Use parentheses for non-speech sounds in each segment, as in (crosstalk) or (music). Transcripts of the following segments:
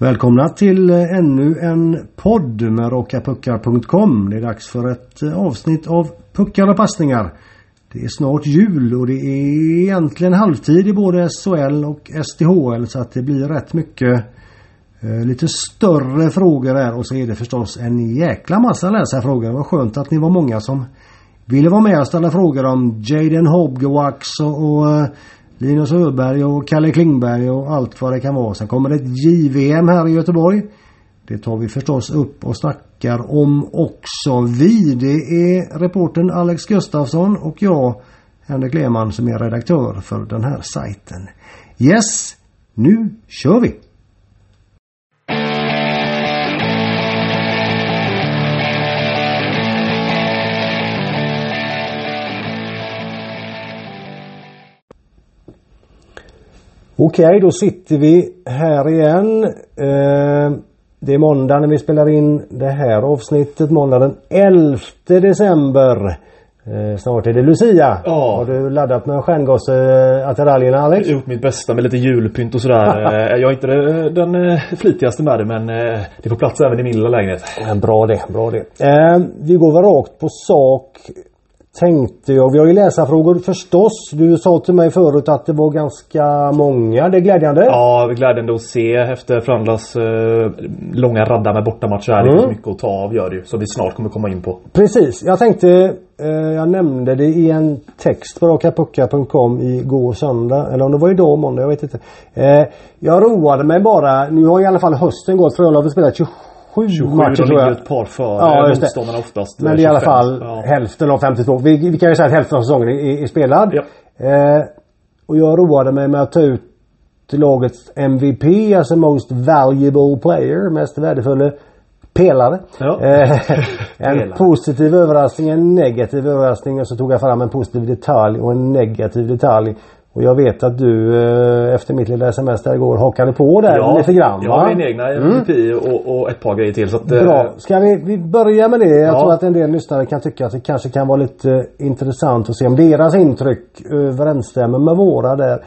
Välkomna till eh, ännu en podd med rakapuckar.com. Det är dags för ett eh, avsnitt av Puckar och passningar. Det är snart jul och det är egentligen halvtid i både SHL och STHL så att det blir rätt mycket eh, lite större frågor här och så är det förstås en jäkla massa läsarfrågor. Det var skönt att ni var många som ville vara med och ställa frågor om Jaden Hobgewax och, och eh, Linus Öberg och Kalle Klingberg och allt vad det kan vara. Sen kommer det ett JVM här i Göteborg. Det tar vi förstås upp och snackar om också vi. Det är reporten Alex Gustafsson och jag, Henrik Lehmann, som är redaktör för den här sajten. Yes, nu kör vi! Okej, då sitter vi här igen. Eh, det är måndag när vi spelar in det här avsnittet. Måndag den 11 december. Eh, snart är det Lucia. Ja. Har du laddat med stjärngosse-attiraljerna Alex? Jag har gjort mitt bästa med lite julpynt och sådär. (laughs) Eh, jag är inte den flitigaste med det men det får plats även i min lilla lägenhet. Bra det, bra det. Eh, vi går väl rakt på sak. Tänkte jag. Vi har ju läsarfrågor förstås. Du sa till mig förut att det var ganska många. Det är glädjande. Ja, glädjande att se efter Frölundas eh, långa radda med bortamatcher här. Det Mm. finns mycket att ta av gör det ju. Som vi snart kommer komma in på. Precis. Jag tänkte, eh, jag nämnde det i en text på rakapucka.com igår söndag. Eller om det var idag måndag, jag vet inte. Eh, jag roade mig bara. Nu har i alla fall hösten gått. Frölunda har spelat 27, 27 matcher de tror ligger jag. ett par före Ja, motståndarna oftast. Men eh, det är i alla 25. fall Ja. hälften av 52. Vi, vi kan ju säga att hälften av säsongen är, är spelad. Ja. Eh, och jag roade mig med att ta ut lagets MVP, alltså Most Valuable Player, mest värdefulla pelare. Ja. Eh, en (laughs) positiv överraskning, en negativ överraskning och så tog jag fram en positiv detalj och en negativ detalj. Och jag vet att du eh, efter mitt lilla sms där igår hakade på där Ja, lite grann jag va? min egna MVP och, och ett par grejer till. Så att, eh, Bra. Ska vi, vi börja med det? Jag Ja. tror att en del lyssnare kan tycka att det kanske kan vara lite eh, intressant att se om deras intryck överensstämmer med våra där.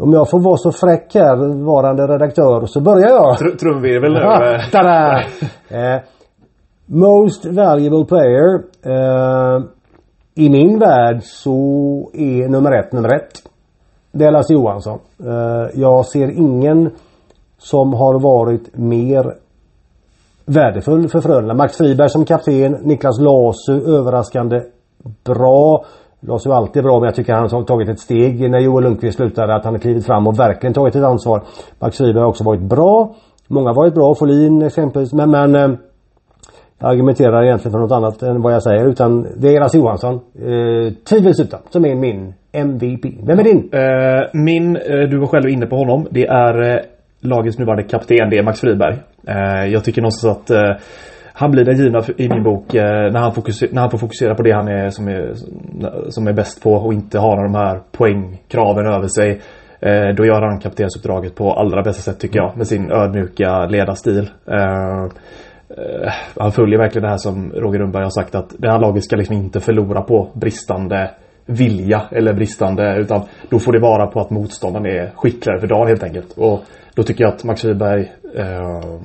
Om jag får vara så fräck här, varande redaktör, så börjar jag. tr- Trumvirvel nu. (laughs) Eh. (laughs) eh, most valuable player. Eh, I min värld så är nummer ett nummer ett. Det är Lasse Johansson. Eh, jag ser ingen som har varit mer värdefull för Frölunda. Max Friberg som kapten, Niklas Lasu överraskande bra. Lasu är alltid bra men jag tycker han har tagit ett steg när Joel Lundqvist slutade att han har klivit fram och verkligen tagit ett ansvar. Max Friberg har också varit bra. Många har varit bra, Folin exempelvis men, men eh, jag argumenterar egentligen för något annat än vad jag säger utan det är Lasse Johansson. Eh, tvivelsutan som är min MVP. Vem är din? Eh, min, eh, du var själv inne på honom. Det är eh, lagets nuvarande kapten. Det är Max Friberg. Eh, jag tycker någonstans att eh, han blir den givna i min bok eh, när, han fokuser- när han får fokusera på det han är som, är som är bäst på och inte har de här poängkraven över sig. Eh, då gör han kaptensuppdraget på allra bästa sätt tycker jag med sin ödmjuka ledarstil. Eh, Uh, han följer verkligen det här som Roger Rundberg har sagt att det här laget ska liksom inte förlora på bristande vilja eller bristande utan då får det vara på att motståndaren är skickligare för dagen helt enkelt. Och då tycker jag att Max Friberg uh, eh,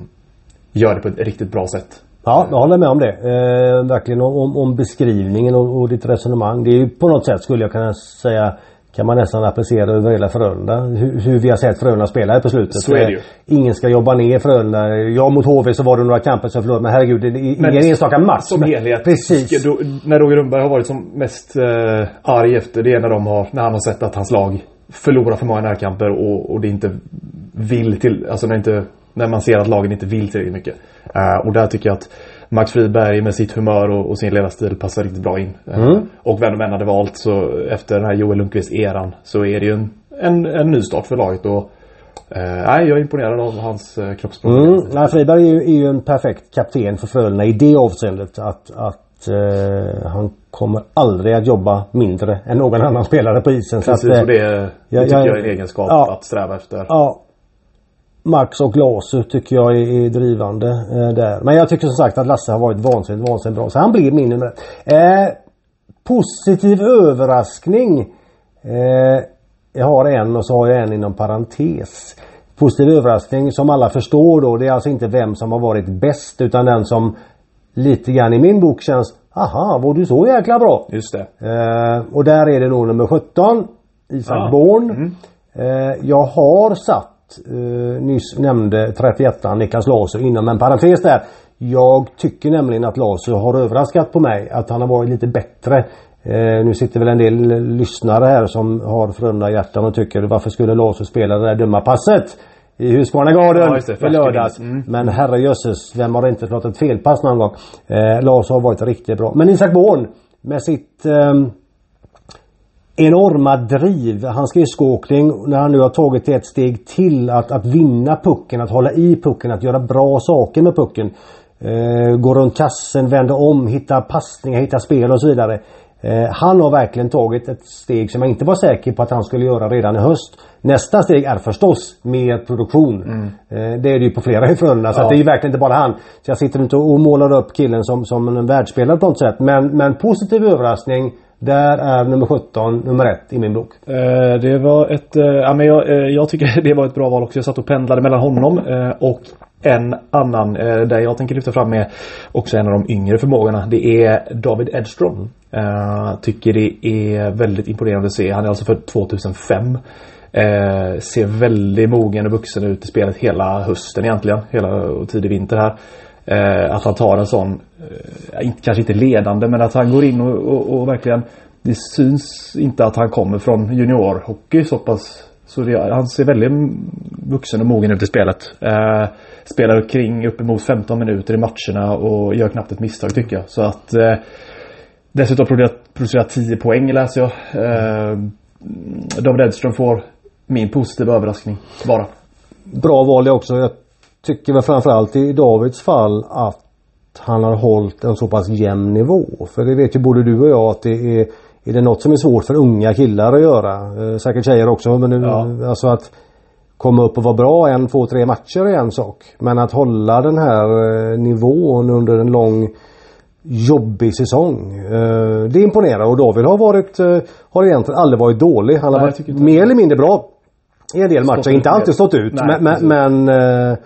gör det på ett riktigt bra sätt. Ja, jag håller med om det. Uh, verkligen om, om, om beskrivningen och, och ditt resonemang. Det är ju på något sätt skulle jag kunna säga kan man nästan applicera över hela Frölunda. Hur, hur vi har sett Frölunda spela här på slutet. Så är det ju. Eh, Ingen ska jobba ner Frölunda. Ja mot HV så var det några kamper som förlorade men herregud det är ingen enstaka match. Som helhet. Precis. Då, när Roger Rundberg har varit som mest eh, arg efter det är när, de har, när han har sett att hans lag förlorar för många närkamper och, och det inte vill till, alltså när, inte, när man ser att lagen inte vill tillräckligt mycket. Eh, och där tycker jag att Max Friberg med sitt humör och, och sin ledarstil passar riktigt bra in. Eh, Mm. Och vem de än hade valt så efter den här Joel Lundqvist-eran så är det ju en, en, en nystart för laget och eh, nej, jag är imponerad av hans eh, kroppsspråk. Mm. Nej, Friberg är ju, är ju en perfekt kapten för Frölunda i det avseendet att, att eh, han kommer aldrig att jobba mindre än någon annan spelare på isen. Precis, så att, och det, det jag- tycker jag- jag är en egenskap Ja. att sträva efter. Ja. Max och Lasu tycker jag är, drivande eh, där. Men jag tycker som sagt att Lasse har varit vansinnigt, vansinnigt bra. Så han blir min nummer. Eh, positiv överraskning. Eh, jag har en och så har jag en inom parentes. positiv överraskning som alla förstår då. Det är alltså inte vem som har varit bäst utan den som lite grann i min bok känns Aha, var du så jäkla bra? Just det. Eh, och där är det nog nummer 17 Isak Ja. Born. Mm. Eh, jag har satt eh, nyss nämnde 31 Niklas Lasu inom en parentes där. Jag tycker nämligen att Lasu har överraskat på mig att han har varit lite bättre. Eh, nu sitter väl en del lyssnare här som har Frölunda hjärtan och tycker varför skulle Lasu spela det där dumma passet? I Husqvarna Ja, i lördags. Mm. Men herrejösses, vem har inte slått ett felpass någon gång? Eh, Lasu har varit riktigt bra. Men Isak Born med sitt ehm, enorma driv. Hans skridskoåkning när han nu har tagit ett steg till att, att vinna pucken, att hålla i pucken, att göra bra saker med pucken. Eh, gå runt kassen, vända om, hitta passningar, hitta spel och så vidare. Eh, han har verkligen tagit ett steg som jag inte var säker på att han skulle göra redan i höst. Nästa steg är förstås mer produktion. Eh, det är det ju på flera (laughs) i Frölunda så Ja. att det är ju verkligen inte bara han. Så jag sitter inte och målar upp killen som, som en världsspelare på något sätt. Men, men positiv överraskning. Där är nummer 17 nummer 1 i min bok. Eh, Det var ett, eh, ja men jag, eh, jag tycker (laughs) det var ett bra val också. Jag satt och pendlade mellan honom eh, och en annan eh, där jag tänker lyfta fram är också en av de yngre förmågorna. Det är David Edström. Eh, Tycker det är väldigt imponerande att se. Han är alltså född 2005. Eh, ser väldigt mogen och vuxen ut i spelet hela hösten egentligen. Hela och tidig vinter här. Eh, att han tar en sån, Eh, kanske inte ledande men att han går in och, och, och verkligen Det syns inte att han kommer från juniorhockey så pass så det, han ser väldigt vuxen och mogen ut i spelet. Eh, spelar kring uppemot 15 minuter i matcherna och gör knappt ett misstag tycker jag. Så att eh, Dessutom producerar 10 poäng läser jag. Eh, David Edström får min positiva överraskning bara. Bra val det också. Jag tycker väl framförallt i Davids fall att han har hållit en så pass jämn nivå. För det vet ju både du och jag att det är är det något som är svårt för unga killar att göra? Eh, säkert tjejer också men nu, Ja. alltså att komma upp och vara bra en, två, tre matcher är en sak. Men att hålla den här eh, nivån under en lång jobbig säsong. Eh, det imponerar och David har varit, eh, har egentligen aldrig varit dålig. Han har Nej, varit mer eller mindre bra i en del matcher. Inte alltid stått ut Nej, men, men, eh,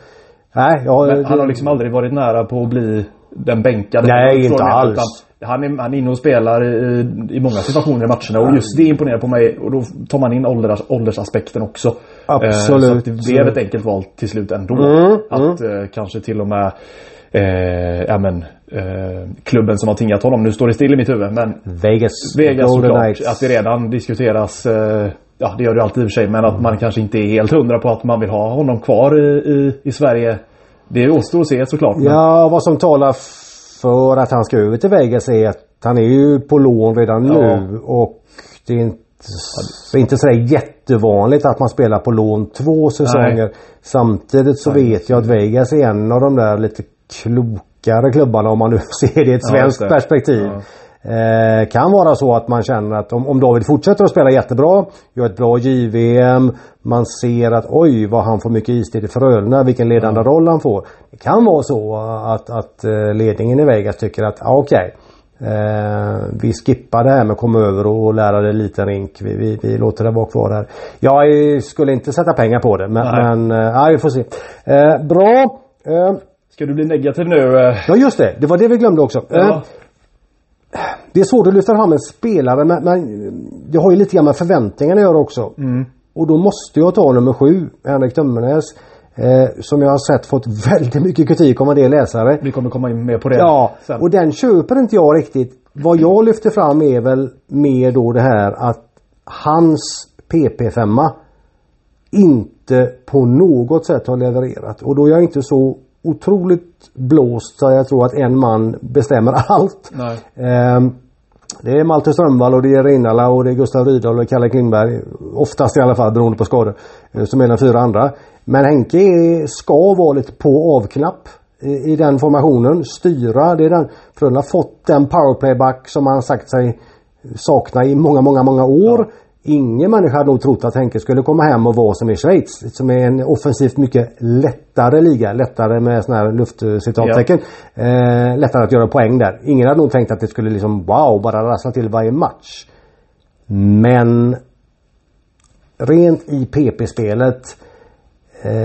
Nej, ja, Men han har liksom aldrig varit nära på att bli den bänkade. Nej, inte alls. utan Han är, han är inne och spelar i, i många situationer i matcherna och just det imponerar på mig och då tar man in ålders, åldersaspekten också. Absolut. Eh, så det blev ett enkelt val till slut ändå. Mm, att eh, kanske till och med eh, ja, men, eh, klubben som har tingat honom, nu står det still i mitt huvud men Vegas. Vegas såklart. Att det redan diskuteras eh, Ja det gör det alltid i och för sig men att man kanske inte är helt hundra på att man vill ha honom kvar i, i, i Sverige. Det återstår att se såklart. men- Ja, vad som talar för att han ska över till Vegas är att han är ju på lån redan Ja. nu och det är inte, det är inte sådär jättevanligt att man spelar på lån två säsonger. Samtidigt så vet jag att Vegas är en av de där lite klokare klubbarna om man nu (laughs) ser det i ett Ja, svenskt perspektiv. Ja. Eh, kan vara så att man känner att om, om David fortsätter att spela jättebra, gör ett bra JVM, man ser att oj vad han får mycket istid i Frölunda, vilken ledande roll han får. Det kan vara så att, att eh, ledningen i Vegas tycker att ah, okej, eh, vi skippar det här med att komma över och lära dig lite rink. Vi, vi, vi låter det vara kvar här. Jag skulle inte sätta pengar på det men, men eh, ja, vi får se. Eh, bra. Eh, Ska du bli negativ nu? ja just det, det var det vi glömde också. Ja. Det är svårt att lyfta fram en spelare men, men det har ju lite grann med förväntningarna att göra också. Mm. Och då måste jag ta nummer sju, Henrik Tömmernes. Eh, som jag har sett fått (laughs) väldigt mycket kritik om en del läsare. Vi kommer komma in mer på det Ja, sen. och den köper inte jag riktigt. Vad jag lyfter fram är väl mer då det här att hans PP5 inte på något sätt har levererat. Och då är jag inte så otroligt blåst så jag tror att en man bestämmer (laughs) allt. Nej. Det är Malte Strömvall och det är Reinala och det är Gustav Rydahl och Kalle Klingberg. Oftast i alla fall beroende på skador. Eh, som är de fyra andra. Men Henke ska vara lite på avknapp i, i den formationen. Styra. Det är den. Frölunda har fått den powerplayback som han sagt sig sakna i många, många, många år. Ingen människa hade nog trott att Henke skulle komma hem och vara som i Schweiz. Som är en offensivt mycket lättare liga. Lättare med sådana här luftcitattecken. Eh, lättare att göra poäng där. Ingen hade nog tänkt att det skulle liksom wow bara rassla till varje match. Men rent i PP-spelet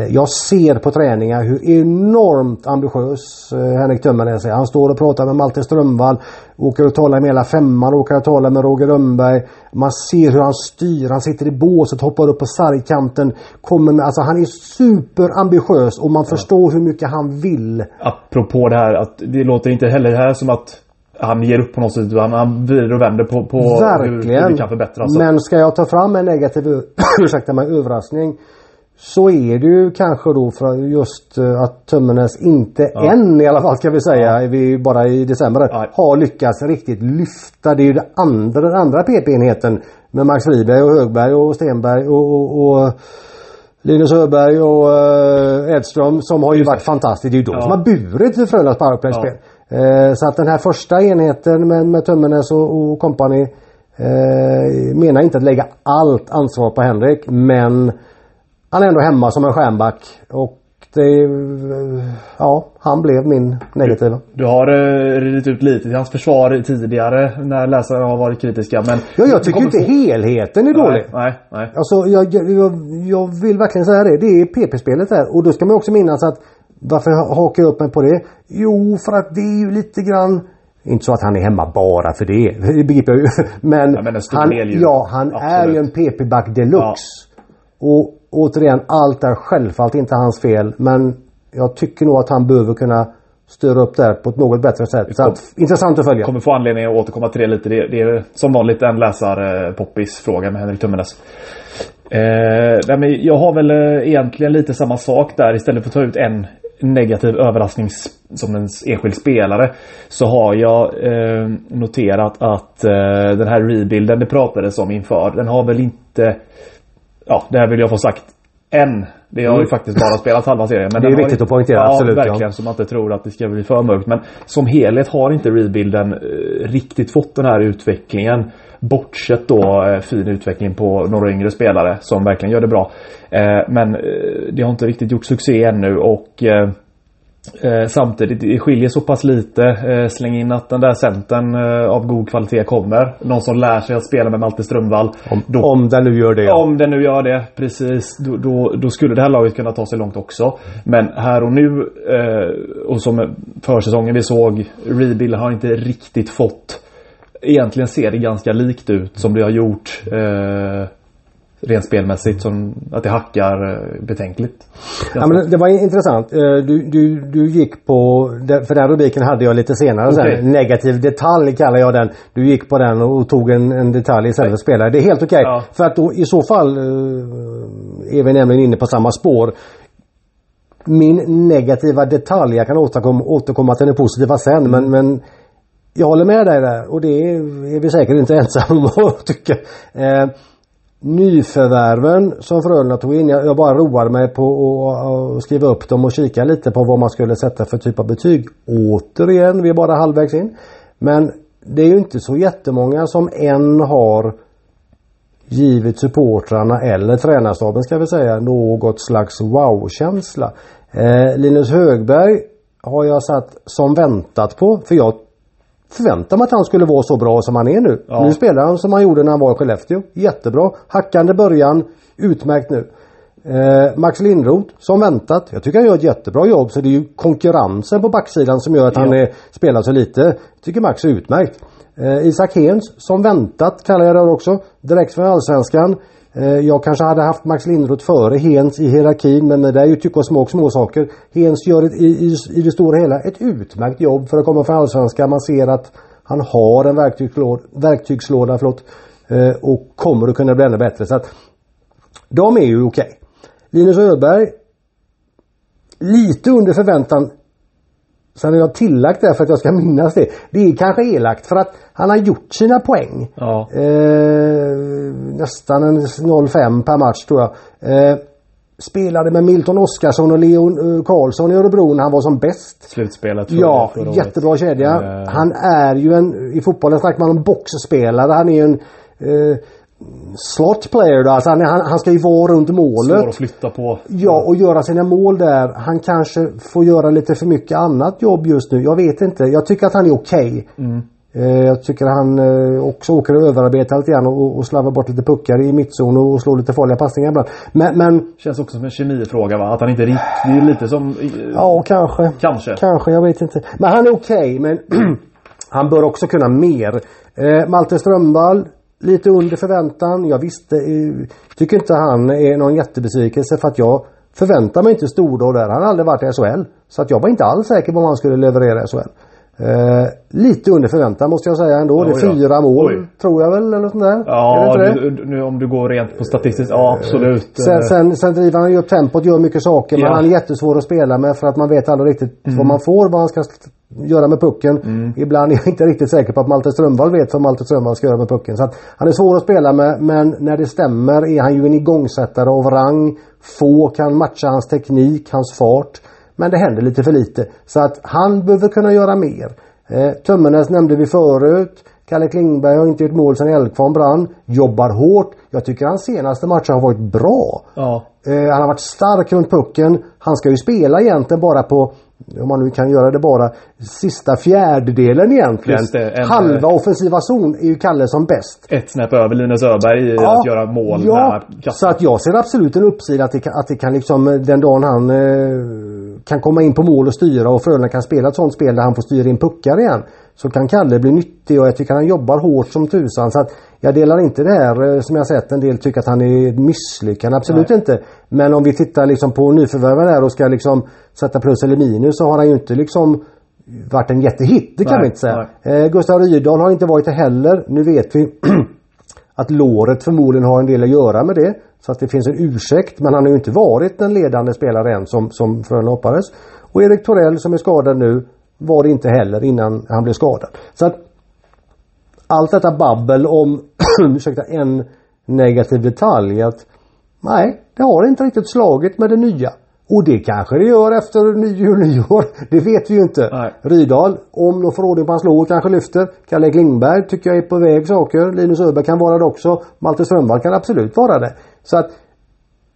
jag ser på träningar hur enormt ambitiös eh, Henrik Tömmernes är. Han står och pratar med Malte Strömvall. Åker och talar med hela femman, åker och talar med Roger Rönnberg. Man ser hur han styr. Han sitter i båset, hoppar upp på sargkanten. Kommer med, alltså han är superambitiös och man ja. förstår hur mycket han vill. Apropå det här att det låter inte heller här som att han ger upp på något sätt. Han, han vrider och vänder på, på Verkligen. hur, det kan förbättras. Men ska jag ta fram en negativ (coughs) ursäkta mig, överraskning så är det ju kanske då för just eh, att Tömmernes inte ja. än i alla fall ska vi säga, ja. vi bara i december, ja. har lyckats riktigt lyfta. Det är ju den andra, andra PP-enheten med Max Friberg och Högberg och Stenberg och, och, och Linus Öberg och uh, Edström som har ju varit fantastiskt. Det är ju de som har burit Frölundas powerplay-spel. Uh, så att den här första enheten med, med Tömmernes och, och company uh, menar inte att lägga allt ansvar på Henrik men han är ändå hemma som en stjärnback. Och det, ja, han blev min negativa. Du, du har uh, ridit ut lite i hans försvar tidigare när läsarna har varit kritiska. Men ja, jag tycker inte få... helheten är dålig. Nej, nej. Alltså, jag, jag, jag vill verkligen säga det. Det är PP-spelet här. Och då ska man också minnas att varför hakar jag upp mig på det? Jo, för att det är ju lite grann inte så att han är hemma bara för det. (laughs) Det begriper jag ju. (laughs) Men, ja, men han, ja, han är ju en PP-back deluxe. Ja. Och återigen, allt är självfallet inte hans fel. Men jag tycker nog att han behöver kunna styra upp det på ett något bättre sätt. Så att, intressant att följa. Kommer få anledning att återkomma till det lite. Det, det är som vanligt en läsar-poppis-fråga med Henrik Tummenes. Eh, men jag har väl eh, egentligen lite samma sak där. Istället för att ta ut en negativ överraskning som en enskild spelare så har jag eh, noterat att eh, den här rebuilden det pratades om inför den har väl inte ja, det här vill jag få sagt än. Det har mm. ju faktiskt bara spelat halva serien. Men det är viktigt att poängtera, ja, absolut. Verkligen, ja. så man inte tror att det ska bli för mörkt. Men som helhet har inte rebuilden eh, riktigt fått den här utvecklingen. Bortsett då eh, fin utveckling på några yngre spelare som verkligen gör det bra. Eh, men det har inte riktigt gjort succé ännu och eh, samtidigt, det skiljer så pass lite. Eh, släng in att den där centern eh, av god kvalitet kommer. Någon som lär sig att spela med Malte Strömvall. Om, då, om den nu gör det. Ja. Om den nu gör det, precis. Då, då, då, skulle det här laget kunna ta sig långt också. Men här och nu, eh, och som försäsongen vi såg, Rebuild har inte riktigt fått Egentligen ser det ganska likt ut som det har gjort eh, rent spelmässigt som att det hackar eh, betänkligt. Ja, men det var intressant. Eh, du, du, du gick på, för den rubriken hade jag lite senare okay. sen. Negativ detalj kallar jag den. Du gick på den och tog en, en detalj istället för spelare. Det är helt okej. Okay. Ja. För att då, i så fall eh, är vi nämligen inne på samma spår. Min negativa detalj, jag kan återkomma, återkomma till den positiva sen men, men jag håller med dig där och det är vi säkert inte (laughs) ensamma om att tycka. Eh, nyförvärven som Frölunda tog in. Jag, bara roade mig på att skriva upp dem och kika lite på vad man skulle sätta för typ av betyg. Återigen, vi är bara halvvägs in. Men det är ju inte så jättemånga som än har givit supportrarna eller tränarstaben ska vi säga något slags wow-känsla. Eh, Linus Högberg har jag satt som väntat på för jag förväntar mig att han skulle vara så bra som han är nu. Ja. Nu spelar han som han gjorde när han var i Skellefteå. Jättebra. Hackande början. Utmärkt nu. Eh, Max Lindroth som väntat. Jag tycker han gör ett jättebra jobb så det är ju konkurrensen på backsidan som gör att ja. han är, spelar så lite. Jag tycker Max är utmärkt. Eh, Isak Hens som väntat kallar jag det också. Direkt från Allsvenskan. Eh, jag kanske hade haft Max Lindroth före Hens i hierarkin men det är ju tycka och smak små saker. Hens gör ett, i, i, i det stora hela ett utmärkt jobb för att komma från Allsvenskan. Man ser att han har en verktygslåda, verktygslåda förlåt, eh, och kommer att kunna bli ännu bättre. Så att de är ju okej. Okay. Linus Öberg lite under förväntan Sen har jag tillagt det för att jag ska (laughs) minnas det. Det är kanske elakt för att han har gjort sina poäng. Ja. Eh, nästan en 0,5 per match tror jag. Eh, spelade med Milton Oskarsson och Leon uh, Karlsson i Örebro när han var som bäst. Slutspelet. Ja, jättebra kedja. Uh. Han är ju en, i fotbollen snackar man om boxspelare. Han är ju en uh, slot player då. Alltså han, han, han, ska ju vara runt målet. Svår att flytta på. Ja, och göra sina mål där. Han kanske får göra lite för mycket annat jobb just nu. Jag vet inte. Jag tycker att han är okej. Okay. Mm. Eh, jag tycker han eh, också åker och överarbetar lite grann och, och slarvar bort lite puckar i mittzon och slår lite farliga passningar ibland. Men, men Känns också som en kemifråga va? Att han inte riktigt... Det är lite som... ja, kanske. Kanske. Kanske, jag vet inte. Men han är okej, men (clears throat) han bör också kunna mer. Eh, Malte Strömvall, lite under förväntan. Jag visste, eh, tycker inte han är någon jättebesvikelse för att jag förväntar mig inte stordåd där. Han har aldrig varit i SHL. Så att jag var inte alls säker på om han skulle leverera i SHL. Eh, lite under förväntan måste jag säga ändå. det är fyra mål Oj. tror jag väl eller sånt där. Ja, det? nu, om du går rent på statistiskt. Ja, absolut. Sen, sen, sen driver han ju upp tempot, gör mycket saker men Ja. han är jättesvår att spela med för att man vet aldrig riktigt vad man får, vad han ska göra med pucken. Ibland är jag inte riktigt säker på att Malte Strömvall vet vad Malte Strömvall ska göra med pucken. Så att han är svår att spela med men när det stämmer är han ju en igångsättare av rang. Få kan matcha hans teknik, hans fart. Men det händer lite för lite. Så att han behöver kunna göra mer. Eh, Tömmernes nämnde vi förut. Kalle Klingberg har inte gjort mål sedan Älvkvarn brann. Jobbar hårt. Jag tycker hans senaste matcher har varit bra. Ja. Eh, han har varit stark runt pucken. Han ska ju spela egentligen bara på, om man nu kan göra det bara, sista fjärdedelen egentligen. Det, en- Halva offensiva zon är ju Kalle som bäst. Ett snäpp över Linus Öberg i att göra mål ja, så att jag ser absolut en uppsida att det kan, att det kan liksom eh, den dagen han eh, kan komma in på mål och styra och Frölunda kan spela ett sånt spel där han får styra in puckar igen. Så kan Kalle bli nyttig och jag tycker han jobbar hårt som tusan. Så att jag delar inte det här eh, som jag sett en del tycker att han är ett misslyckande. Absolut Nej. inte. Men om vi tittar liksom på nyförvärven där och ska liksom sätta plus eller minus så har han ju inte liksom varit en jättehit. Det kan Nej, vi inte säga. Eh, Gustav Rydahl har inte varit det heller. Nu vet vi (clears throat) att låret förmodligen har en del att göra med det. Så att det finns en ursäkt. Men han har ju inte varit den ledande spelare än som, som Frölunda hoppades. Och Erik Torell som är skadad nu var det inte heller innan han blev skadad. Så att allt detta babbel om, (clears throat) ursäkta, en negativ detalj att nej, det har inte riktigt slagit med det nya. Och det kanske det gör efter nyår, nyår. Det vet vi ju inte. Nej. Rydahl, om de får ordning på hans lår, kanske lyfter. Kalle Klingberg tycker jag är på väg saker. Linus Öberg kan vara det också. Malte Strömvall kan absolut vara det. Så att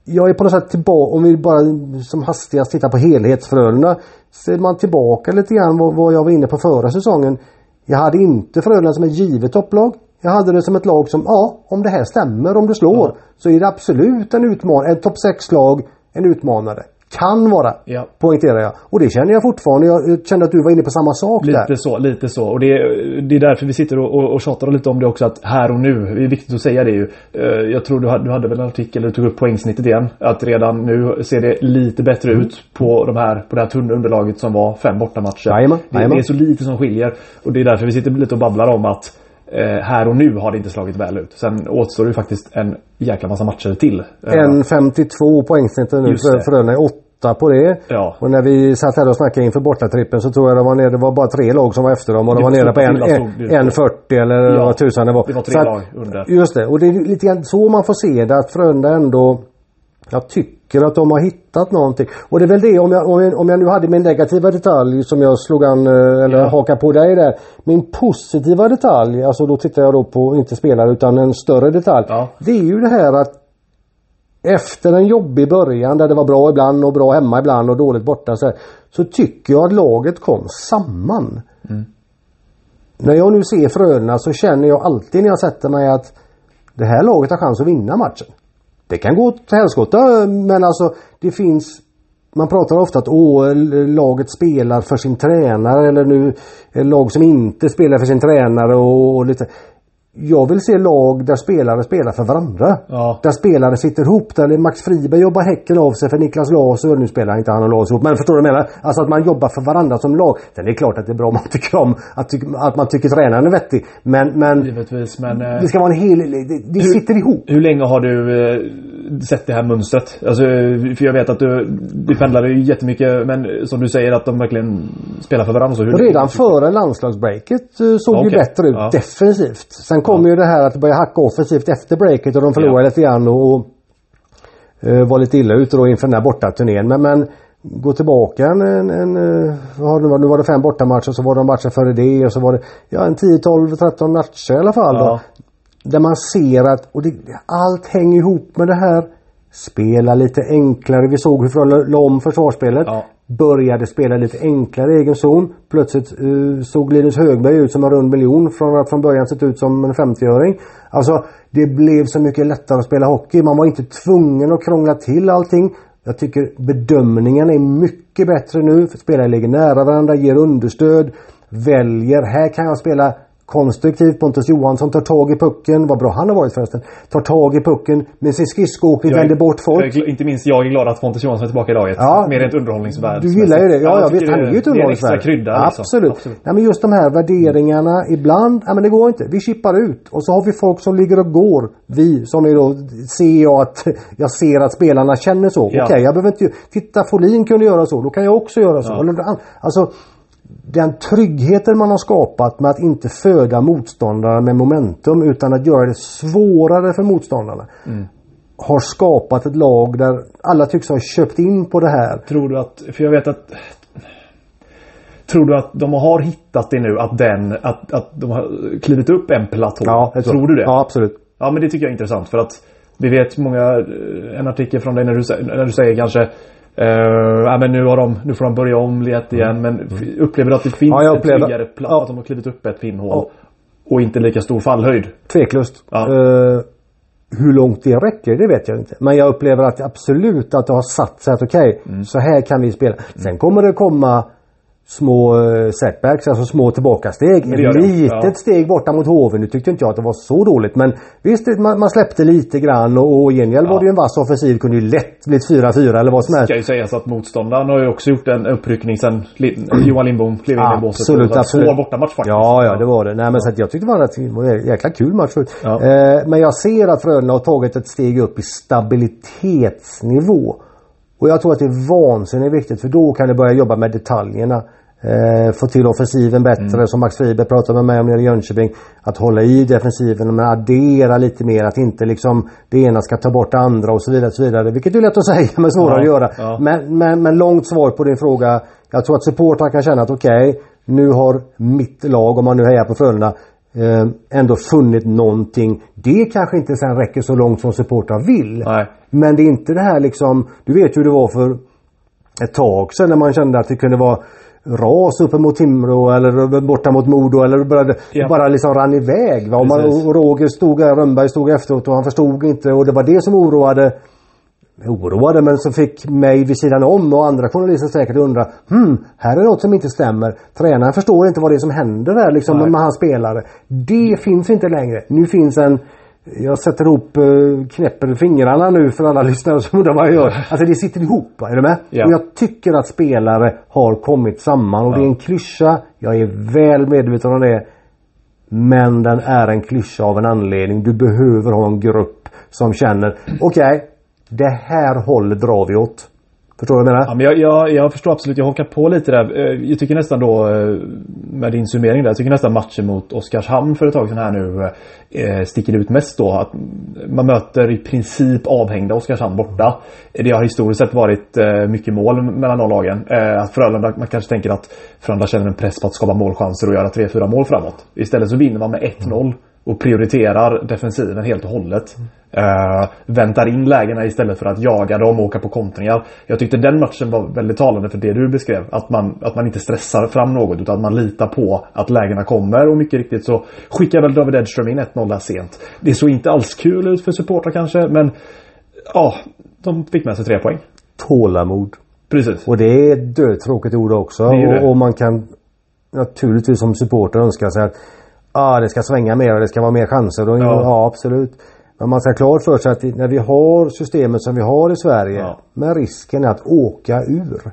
jag är på något sätt tillbaka, om vi bara som hastigast tittar på helhetsfrölunda. Ser man tillbaka lite grann vad, vad jag var inne på förra säsongen. Jag hade inte Frölunda som ett givet topplag. Jag hade det som ett lag som, ja, om det här stämmer, om det slår. Ja. Så är det absolut en utmanare, ett topp 6-lag, en utmanare. Kan vara, Ja. poängterar jag. Och det känner jag fortfarande. Jag kände att du var inne på samma sak Lite där. så, lite så. Och det, är- det är därför vi sitter och, och, och tjatar lite om det också att här och nu, det är viktigt att säga det ju. Eh, Jag tror du hade, du hade väl en artikel där du tog upp poängsnittet igen. Att redan nu ser det lite bättre Mm. ut på, de här, på det här tunna underlaget som var fem bortamatcher. Jajamän, det, det är så lite som skiljer. Och det är därför vi sitter lite och babblar om att eh, här och nu har det inte slagit väl ut. Sen återstår det ju faktiskt en jäkla massa matcher till. Eh, En 52 poängsnitt nu. För. Frölunda åtta på det. Ja. Och när vi satt här och snackade inför bortatrippen så tror jag det var nere, det var bara tre lag som var efter dem och de var var nere på så en, illa stod det. en, en 40 eller Ja, vad tusan det var. det var tre att- lag under. Just det, och det är lite grann så man får se det att Frölunda ändå jag tycker att de har hittat någonting. Och det är väl det om jag, om jag, om jag nu hade min negativa detalj som jag slog an eh, eller Ja. hakar på dig där. Min positiva detalj, alltså då tittar jag då på inte spelare utan en större detalj. Ja. Det är ju det här att efter en jobbig början där det var bra ibland och bra hemma ibland och dåligt borta så, här, så tycker jag att laget kom samman. När jag nu ser Frölunda så känner jag alltid när jag sätter mig att det här laget har chans att vinna matchen. Det kan gå till helskotta men alltså det finns man pratar ofta att åh, laget spelar för sin tränare eller nu lag som inte spelar för sin tränare och, och lite jag vill se lag där spelare spelar för varandra. Ja. Där spelare sitter ihop. Där Max Friberg jobbar häcken av sig för Niklas Laser. Nu spelar inte han och Laser ihop. Men förstår du vad jag menar? Alltså att man jobbar för varandra som lag. Sen är det klart att det är bra om man tycker om att, ty att man tycker tränaren är vettig. Men, men Givetvis, men... eh, det ska vara en hel... Det, det sitter ihop. Hur länge har du eh, sett det här mönstret? Alltså, för jag vet att du, du pendlade ju jättemycket men som du säger att de verkligen spelar för varandra. Så hur Redan före landslagsbreaket eh, såg ju Okej. bättre ut Ja. defensivt. Sen kom ju det här att det började hacka offensivt efter breaket och de förlorade Ja. lite grann och, och eh, var lite illa ute då inför den här bortaturnén. Men, men gå tillbaka en, en, en eh, nu var det fem bortamatcher så var det matcher före det och så var det ja, en 10, 12, 13 matcher i alla fall. Ja. Då, där man ser att och det, allt hänger ihop med det här. Spela lite enklare. Vi såg hur Frölunda la om försvarsspelet. Ja började spela lite enklare i egen zon. Plötsligt uh, såg Linus Högberg ut som en rund miljon från att från början sett ut som en 50-öring. Alltså det blev så mycket lättare att spela hockey. Man var inte tvungen att krångla till allting. Jag tycker bedömningen är mycket bättre nu. Spelare ligger nära varandra, ger understöd. Väljer, här kan jag spela konstruktivt. Pontus Johansson tar tag i pucken. Vad bra han har varit förresten. Tar tag i pucken med sin skridskoåkning, vänder bort folk. Jag, inte minst jag är glad att Pontus Johansson är tillbaka i laget. Ja, Mer ett underhållningsvärde. Du gillar ju det. Ja, ja visst. Han är ju ett underhållningsvärde. Det är en extra krydda. Liksom. Absolut. Absolut. Ja, men just de här värderingarna ibland. Ja, men det går inte. Vi chippar ut. Och så har vi folk som ligger och går. Vi som är då ser jag att (laughs) jag ser att spelarna känner så. Ja. Okej, okay, jag behöver inte... Titta, Folin kunde göra så. Då kan jag också göra så. Ja. Alltså den tryggheten man har skapat med att inte föda motståndare med momentum utan att göra det svårare för motståndarna. Mm. Har skapat ett lag där alla tycks ha köpt in på det här. Tror du att, för jag vet att Tror du att de har hittat det nu att den, att, att de har klivit upp en platå? Ja, tror. tror du det? Ja, absolut. Ja, men det tycker jag är intressant för att vi vet många, en artikel från dig när du, när du säger kanske Uh, ja, men nu, har de, nu får de börja om lite igen. Men mm. upplever du att det finns ja, jag upplever, en tryggare plats? Ja. Att de har klivit upp ett pinnhål? Ja. Och inte lika stor fallhöjd? Tveklöst. Ja. Uh, hur långt det räcker, det vet jag inte. Men jag upplever att absolut att det har satt sig att okej, okay, mm. så här kan vi spela. Mm. Sen kommer det komma små eh, setbacks, alltså små tillbakasteg. Ett litet ja. steg borta mot Hoven. Nu tyckte inte jag att det var så dåligt men visst man, man släppte lite grann och, och gengäld ja. var det ju en vass offensiv. Kunde ju lätt blivit 4-4 eller vad som helst. Det ska ju sägas att motståndaren har ju också gjort en uppryckning sen Johan Lindbom klev in i båset. Absolut, absolut. Svår bortamatch faktiskt. Ja, ja det var det. Nej men så att jag tyckte det var en jäkla kul match. Ja. Eh, men jag ser att Frölunda har tagit ett steg upp i stabilitetsnivå. Och jag tror att det är vansinnigt viktigt för då kan du börja jobba med detaljerna. Eh, få till offensiven bättre mm. som Max Friberg pratade med mig om nere i Jönköping. Att hålla i defensiven men addera lite mer. Att inte liksom det ena ska ta bort det andra och så vidare. Och så vidare. Vilket är lätt att säga men svårare ja, att göra. Ja. Men, men, men långt svar på din fråga. Jag tror att supportrar kan känna att okej okay, nu har mitt lag, om man nu hejar på Frölunda, ändå funnit någonting. Det kanske inte sen räcker så långt som supportrar vill. Nej. Men det är inte det här liksom, du vet hur det var för ett tag sedan när man kände att det kunde vara ras uppe mot Timrå eller borta mot Modo eller började, ja. bara liksom rann iväg. Va? Och, man, och Roger stod där, Rönnberg stod efteråt och han förstod inte och det var det som oroade oroade men som fick mig vid sidan om och andra journalister säkert undra Hmm, här är något som inte stämmer. Tränaren förstår inte vad det är som händer där liksom med hans spelare. Det finns inte längre. Nu finns en jag sätter ihop, eh, knäpper fingrarna nu för alla (laughs) lyssnare som undrar vad jag gör. (laughs) Alltså det sitter ihop, är du med? Ja. Och jag tycker att spelare har kommit samman och ja. det är en klyscha. Jag är väl medveten om det. Men den är en klyscha av en anledning. Du behöver ha en grupp som känner, okej, okay, det här hållet drar vi åt. Förstår du vad jag menar? Ja, men jag, jag, jag, förstår absolut. Jag hakar på lite där. Eh, jag tycker nästan då eh, med din summering där. Jag tycker nästan matchen mot Oskarshamn för ett tag sedan här nu eh, sticker ut mest då. Att man möter i princip avhängda Oskarshamn borta. Det har historiskt sett varit mycket mål mellan de lagen. Att Frölunda, man kanske tänker att Frölunda känner en press på att skapa målchanser och göra 3-4 mål framåt. Istället så vinner man med 1-0 och prioriterar defensiven helt och hållet. Uh, väntar in lägena istället för att jaga dem och åka på kontringar. Jag tyckte den matchen var väldigt talande för det du beskrev. Att man, att man inte stressar fram något utan att man litar på att lägena kommer och mycket riktigt så skickar väl David Edström in 1-0 där sent. Det såg inte alls kul ut för supportrar kanske men ja, de fick med sig tre poäng. Tålamod. Precis. Och det är ett dödtråkigt ord också. Det det. Och, och man kan naturligtvis som supporter önska sig att ah, det ska svänga mer och det ska vara mer chanser. Och, ja. ja absolut. Men man ska ha klart för sig att när vi har systemet som vi har i Sverige ja. med risken att åka ur.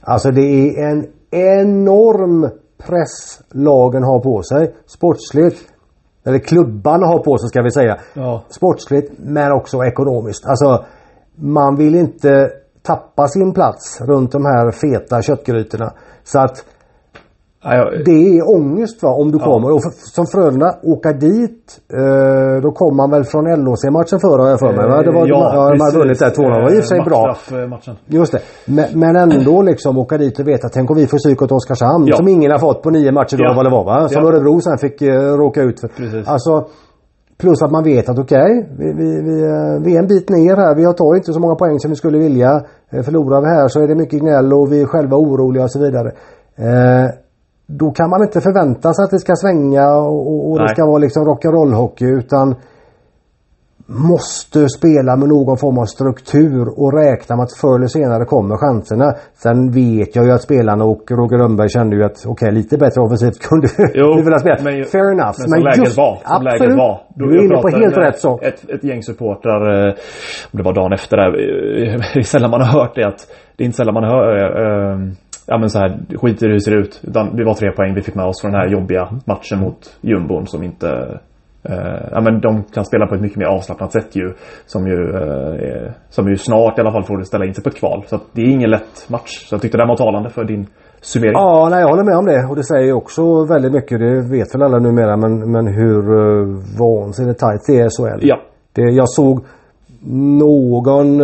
Alltså det är en enorm press lagen har på sig. Sportsligt. Eller klubbarna har på sig ska vi säga. Ja. Sportsligt men också ekonomiskt. Alltså man vill inte tappa sin plats runt de här feta köttgrytorna. Så att det är ångest va, om du ja. kommer. Och som Frölunda, åka dit. Eh, då kom man väl från LHC-matchen förra har jag för mig. Va? Det var, ja, ja, de hade vunnit där 2 Det var i och för sig bra. Eh, matchen. Just det. Men, men, ändå liksom åka dit och veta, tänk om vi får psyk åt Oskarshamn. Ja. Som ingen har fått på nio matcher då ja. vad det var va. Som ja. Örebro sen fick uh, råka ut för. Precis. Alltså Plus att man vet att okej, okay, vi, vi, vi, eh, vi, är en bit ner här. Vi tar inte så många poäng som vi skulle vilja. Eh, förlorar vi här så är det mycket gnäll och vi är själva oroliga och så vidare. Eh, då kan man inte förvänta sig att det ska svänga och, och det ska vara liksom rock'n'roll hockey utan måste spela med någon form av struktur och räkna med att förr eller senare kommer chanserna. Sen vet jag ju att spelarna och Roger Rönnberg kände ju att okej okay, lite bättre offensivt kunde vi vilja spela. Men, Fair enough. Men, men läget just, var. Som absolut. läget var. Då du är inne på helt rätt sak. Ett, ett gäng supportrar, eh, om det var dagen efter där, eh, (laughs) det är sällan man har hört det att det är inte sällan man hör äh, ja men så här, skit i hur det ser ut. Utan vi var tre poäng vi fick med oss från den här jobbiga matchen mot jumbon som inte Uh, ja men de kan spela på ett mycket mer avslappnat sätt ju. Som ju, uh, är, som ju snart i alla fall får ställa in sig på ett kval. Så det är ingen lätt match. Så jag tyckte det var talande för din summering. Ja, nej, jag håller med om det. Och det säger ju också väldigt mycket. Det vet väl alla numera. Men, men hur uh, vansinnigt tajt det är SHL. Ja. Det, jag såg någon,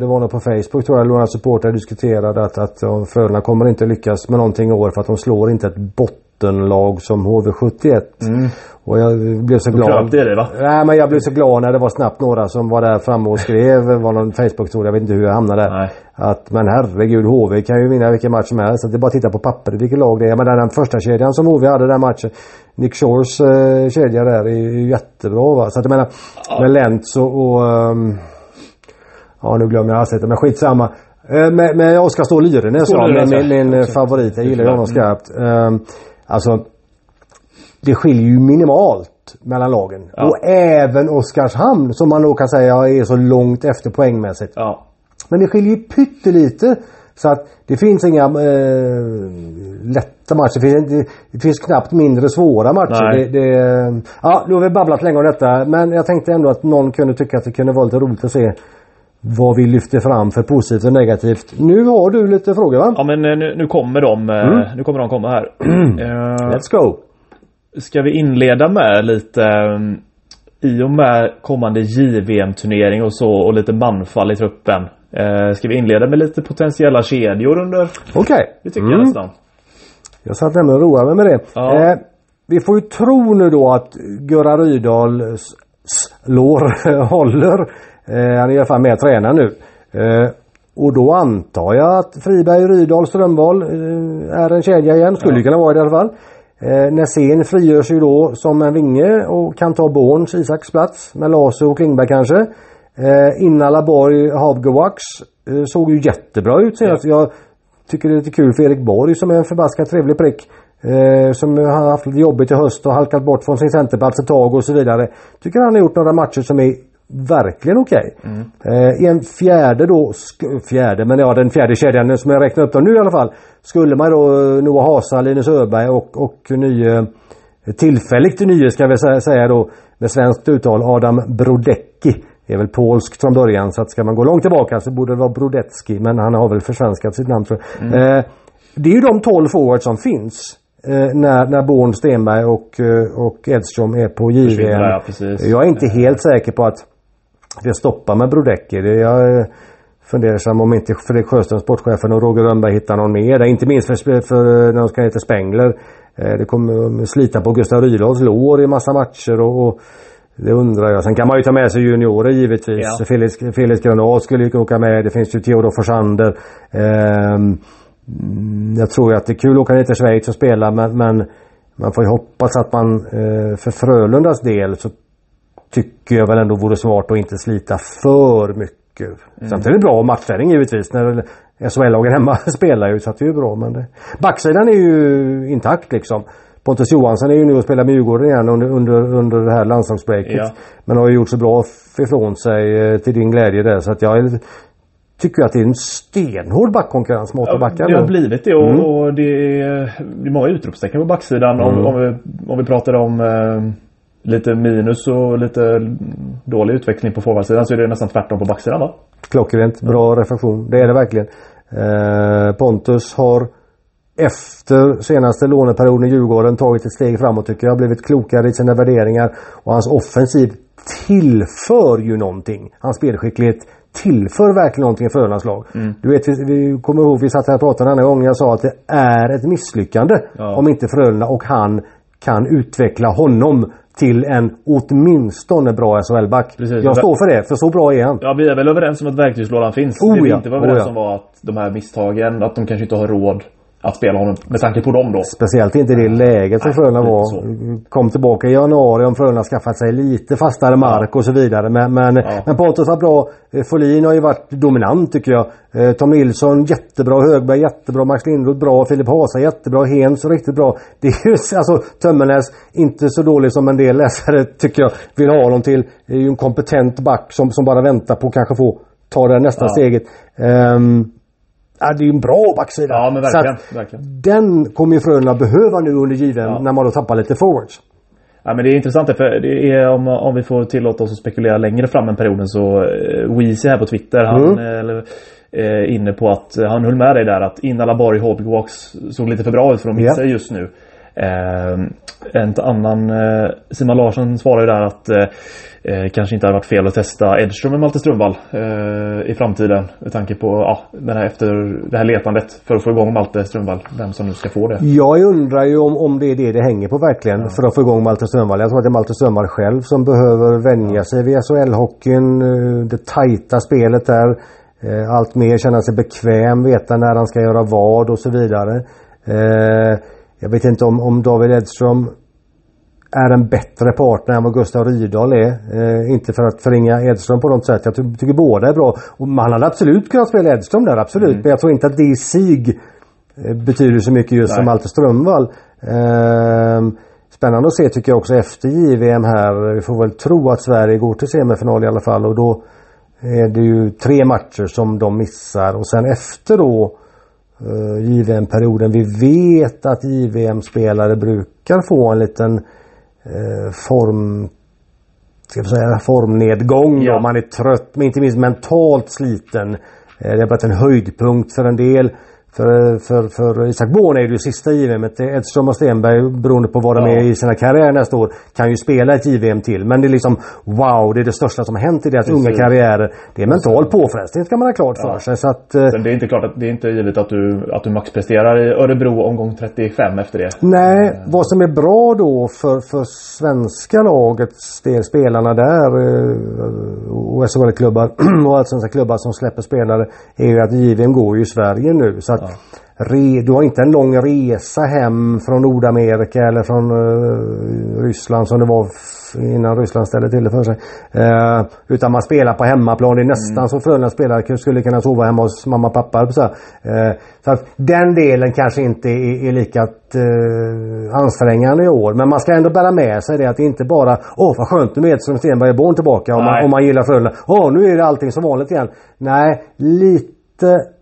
det var nog på Facebook tror jag, några supportrar diskuterade att, att Frölunda kommer inte lyckas med någonting i år för att de slår inte ett bottenlag som HV71. Mm. Och jag blev så glad. Det, va? Nej men jag blev så glad när det var snabbt några som var där framme och skrev. (laughs) var någon Facebook-story, jag vet inte hur jag hamnade där. Nej. Att men herregud HV kan ju vinna vilken match som helst. Så det är bara att titta på pappret vilket lag det är. Men den första kedjan som HV hade den matchen. Nick Shores eh, kedja där är ju jättebra va. Så att jag menar ja. med Lentz och, och um, Ja nu glömmer jag hastigheter men skitsamma. Eh, med, med Oskar Ståhl Lyrenäs min, min, min favorit. Jag gillar honom skarpt. Um, alltså det skiljer ju minimalt mellan lagen. Ja. Och även Oskarshamn som man då kan säga är så långt efter poängmässigt. Ja. Men det skiljer ju pyttelite. Så att det finns inga eh, lätta matcher. Det finns, det, finns, knappt mindre svåra matcher. Det, det, ja, nu har vi babblat länge om detta. Men jag tänkte ändå att någon kunde tycka att det kunde vara lite roligt att se vad vi lyfter fram för positivt och negativt. Nu har du lite frågor va? Ja men eh, nu, nu kommer de. Eh, mm. Nu kommer de komma här. uh, (clears throat) Let's go! Ska vi inleda med lite um, i och med kommande JVM-turnering och så och lite manfall i truppen. Uh, ska vi inleda med lite potentiella kedjor under? Okej. Okay. Det tycker mm. jag nästan. Jag satt nämligen och roade mig med det. Ja. Eh, vi får ju tro nu då att Gurra Rydahl slår (laughs) håller. Eh, han är i alla fall med och tränar nu. Eh, och då antar jag att Friberg, Rydahl, Strömval eh, är en kedja igen. Skulle ja. kunna vara det i alla fall. Eh, Nässén frigörs ju då som en vinge och kan ta Borns, Isaks plats med Lasu och Klingberg kanske. Eh, Innala Borg, Havgewax eh, såg ju jättebra ut senast. Ja. Jag tycker det är lite kul för Erik Borg som är en förbaskat trevlig prick. Eh, som har haft lite jobbigt i höst och halkat bort från sin centerplats ett tag och så vidare. Tycker han har gjort några matcher som är verkligen okej. Okay. Mm. Eh, en fjärde då, fjärde men ja den fjärde kedjan som jag räknar upp dem nu i alla fall. Skulle man då eh, Noah Hasa, Linus Öberg och, och nye tillfälligt nye ska vi säga då med svenskt uttal Adam Brodecki. Det är väl polskt från början så att ska man gå långt tillbaka så borde det vara Brodecki men han har väl försvenskat sitt namn tror jag. Mm. Eh, det är ju de 12 forwards som finns. Eh, när, när Born, Stenberg och, eh, och Edström är på JVM. Ja, jag är inte helt säker på att det stoppar med Brodecki. Det, jag funderar om inte Fredrik Sjöström, sportchefen och Roger Rönnberg hittar någon mer. Inte minst för, för när de ska till Spengler. Eh, det kommer slita på Gustav Rydahls lår i massa matcher och, och det undrar jag. Sen kan man ju ta med sig juniorer givetvis. Ja. Felix, Felix Granat skulle ju åka med. Det finns ju Theodor Forsander. Um, jag tror ju att det är kul att åka ner till Schweiz och spela men, men man får ju hoppas att man eh, för Frölundas del så tycker jag väl ändå vore smart att inte slita för mycket. Mm. Samtidigt är det bra matchträning givetvis. När SHL-lagen hemma (laughs) spelar ju så att det är ju bra. Men det... Backsidan är ju intakt liksom. Pontus Johansson är ju nu och spelar med Djurgården igen under, under, under det här landslagsbreaket. Ja. Men har ju gjort så bra ifrån sig eh, till din glädje där så att jag tycker att det är en stenhård backkonkurrens mot ja, backar. Det har blivit det och, mm. och det, är, det är många utropstecken på backsidan mm. om, om, vi, om vi pratar om eh, lite minus och lite dålig utveckling på forwardsidan så är det nästan tvärtom på backsidan va? Klockrent, bra ja. reflektion. Det är det verkligen. Eh, Pontus har efter senaste låneperioden i Djurgården tagit ett steg framåt tycker jag. Blivit klokare i sina värderingar. Och hans offensiv tillför ju någonting. Hans spelskicklighet tillför verkligen någonting i Frölundas lag. Mm. Du vet, vi, vi kommer ihåg vi satt här och pratade en annan gång. Jag sa att det är ett misslyckande ja. om inte Frölunda och han kan utveckla honom till en åtminstone bra SHL-back. Jag står för det, för så bra är han. Ja, vi är väl överens om att verktygslådan finns. Oh, det vi ja. inte var överens Oh, ja. om var att de här misstagen, att de kanske inte har råd att spela honom med tanke på dem då. Speciellt inte i det läget som Frölunda var. så. Kom tillbaka i januari om Frölunda skaffat sig lite fastare mark och så vidare. Men, men, men Pontus var bra. Eh, Folin har ju varit dominant tycker jag. Eh, Tom Nilsson jättebra. Högberg jättebra. Max Lindroth bra. Filip Hasa jättebra. Hens riktigt bra. (laughs) Det är ju alltså Tömmernes inte så dålig som en del läsare tycker jag vill ha honom till. Det är ju en kompetent back som, som bara väntar på att kanske få ta det nästa Ja. steget. Ehm, Ja, det är en bra backsida. Ja, men verkligen. att verkligen. Den kommer ju Frölunda behöva nu under JVM Ja. när man då tappar lite forwards. Ja, men det är intressant för det är om, om vi får tillåta oss att spekulera längre fram än perioden så uh, Weezy här på Twitter han Mm. eh, eller, eh, inne på att eh, han höll med dig där att Inala Borg Hobgwalks såg lite för bra ut för att missa Ja. just nu. En annan eh, Simon Larsson svarar ju där att eh, eh, kanske inte hade varit fel att testa Edström med Malte Strömvall eh, i framtiden. Med tanke på ja, den här efter det här letandet för att få igång Malte Strömvall. Vem som nu ska få det. Jag undrar ju om, om det är det det hänger på verkligen för att få igång Malte Strömvall. Jag tror att det är Malte Strömvall själv som behöver vänja sig vid SHL-hockeyn. eh, Det tajta spelet där. eh, Allt mer känna sig bekväm, veta när han ska göra vad och så vidare. Eh, Jag vet inte om, om David Edström är en bättre partner än vad Gustav Rydahl är. Eh, inte för att förringa Edström på något sätt. Jag ty- tycker båda är bra. Och man hade absolut kunnat spela Edström där, absolut. Men jag tror inte att det i sig eh, betyder så mycket just Nej. som Malte Strömvall. Eh, spännande att se tycker jag också efter JVM här. Vi får väl tro att Sverige går till semifinal i alla fall och då är det ju tre matcher som de missar och sen efter då eh, JVM-perioden. Vi vet att JVM-spelare brukar få en liten eh, form ska vi säga, formnedgång Ja. då. Man är trött men inte minst mentalt sliten. Eh, Det har varit en höjdpunkt för en del. För, för, för Isak Born är det ju sista JVM. Edström och Stenberg beroende på vad de är i sina karriärer nästa år kan ju spela ett JVM till. Men det är liksom wow, det är det största som har hänt i deras Precis. unga karriärer. Det är mental påfrestning ska man ha klart för Ja. sig. Så att, eh, Sen det är inte klart att det är inte givet att du, att du maxpresterar i Örebro omgång 35 efter det. Nej, vad som är bra då för, för svenska lagets del, spelarna där eh, och SHL-klubbar (clears throat) och allsvenska klubbar som släpper spelare är ju att JVM går ju i Sverige nu. Så att re, du har inte en lång resa hem från Nordamerika eller från eh, Ryssland som det var innan Ryssland ställde till det för sig. Eh, utan man spelar på hemmaplan. Det är nästan så Frölunda spelare skulle kunna sova hemma hos mamma och pappa. Så, eh, så att den delen kanske inte är, är lika ansträngande i år. Men man ska ändå bära med sig det att det inte bara Åh vad skönt nu är Edström Stenberg och Born tillbaka om man, om man gillar Frölunda. Åh nu är det allting som vanligt igen. Nej, lite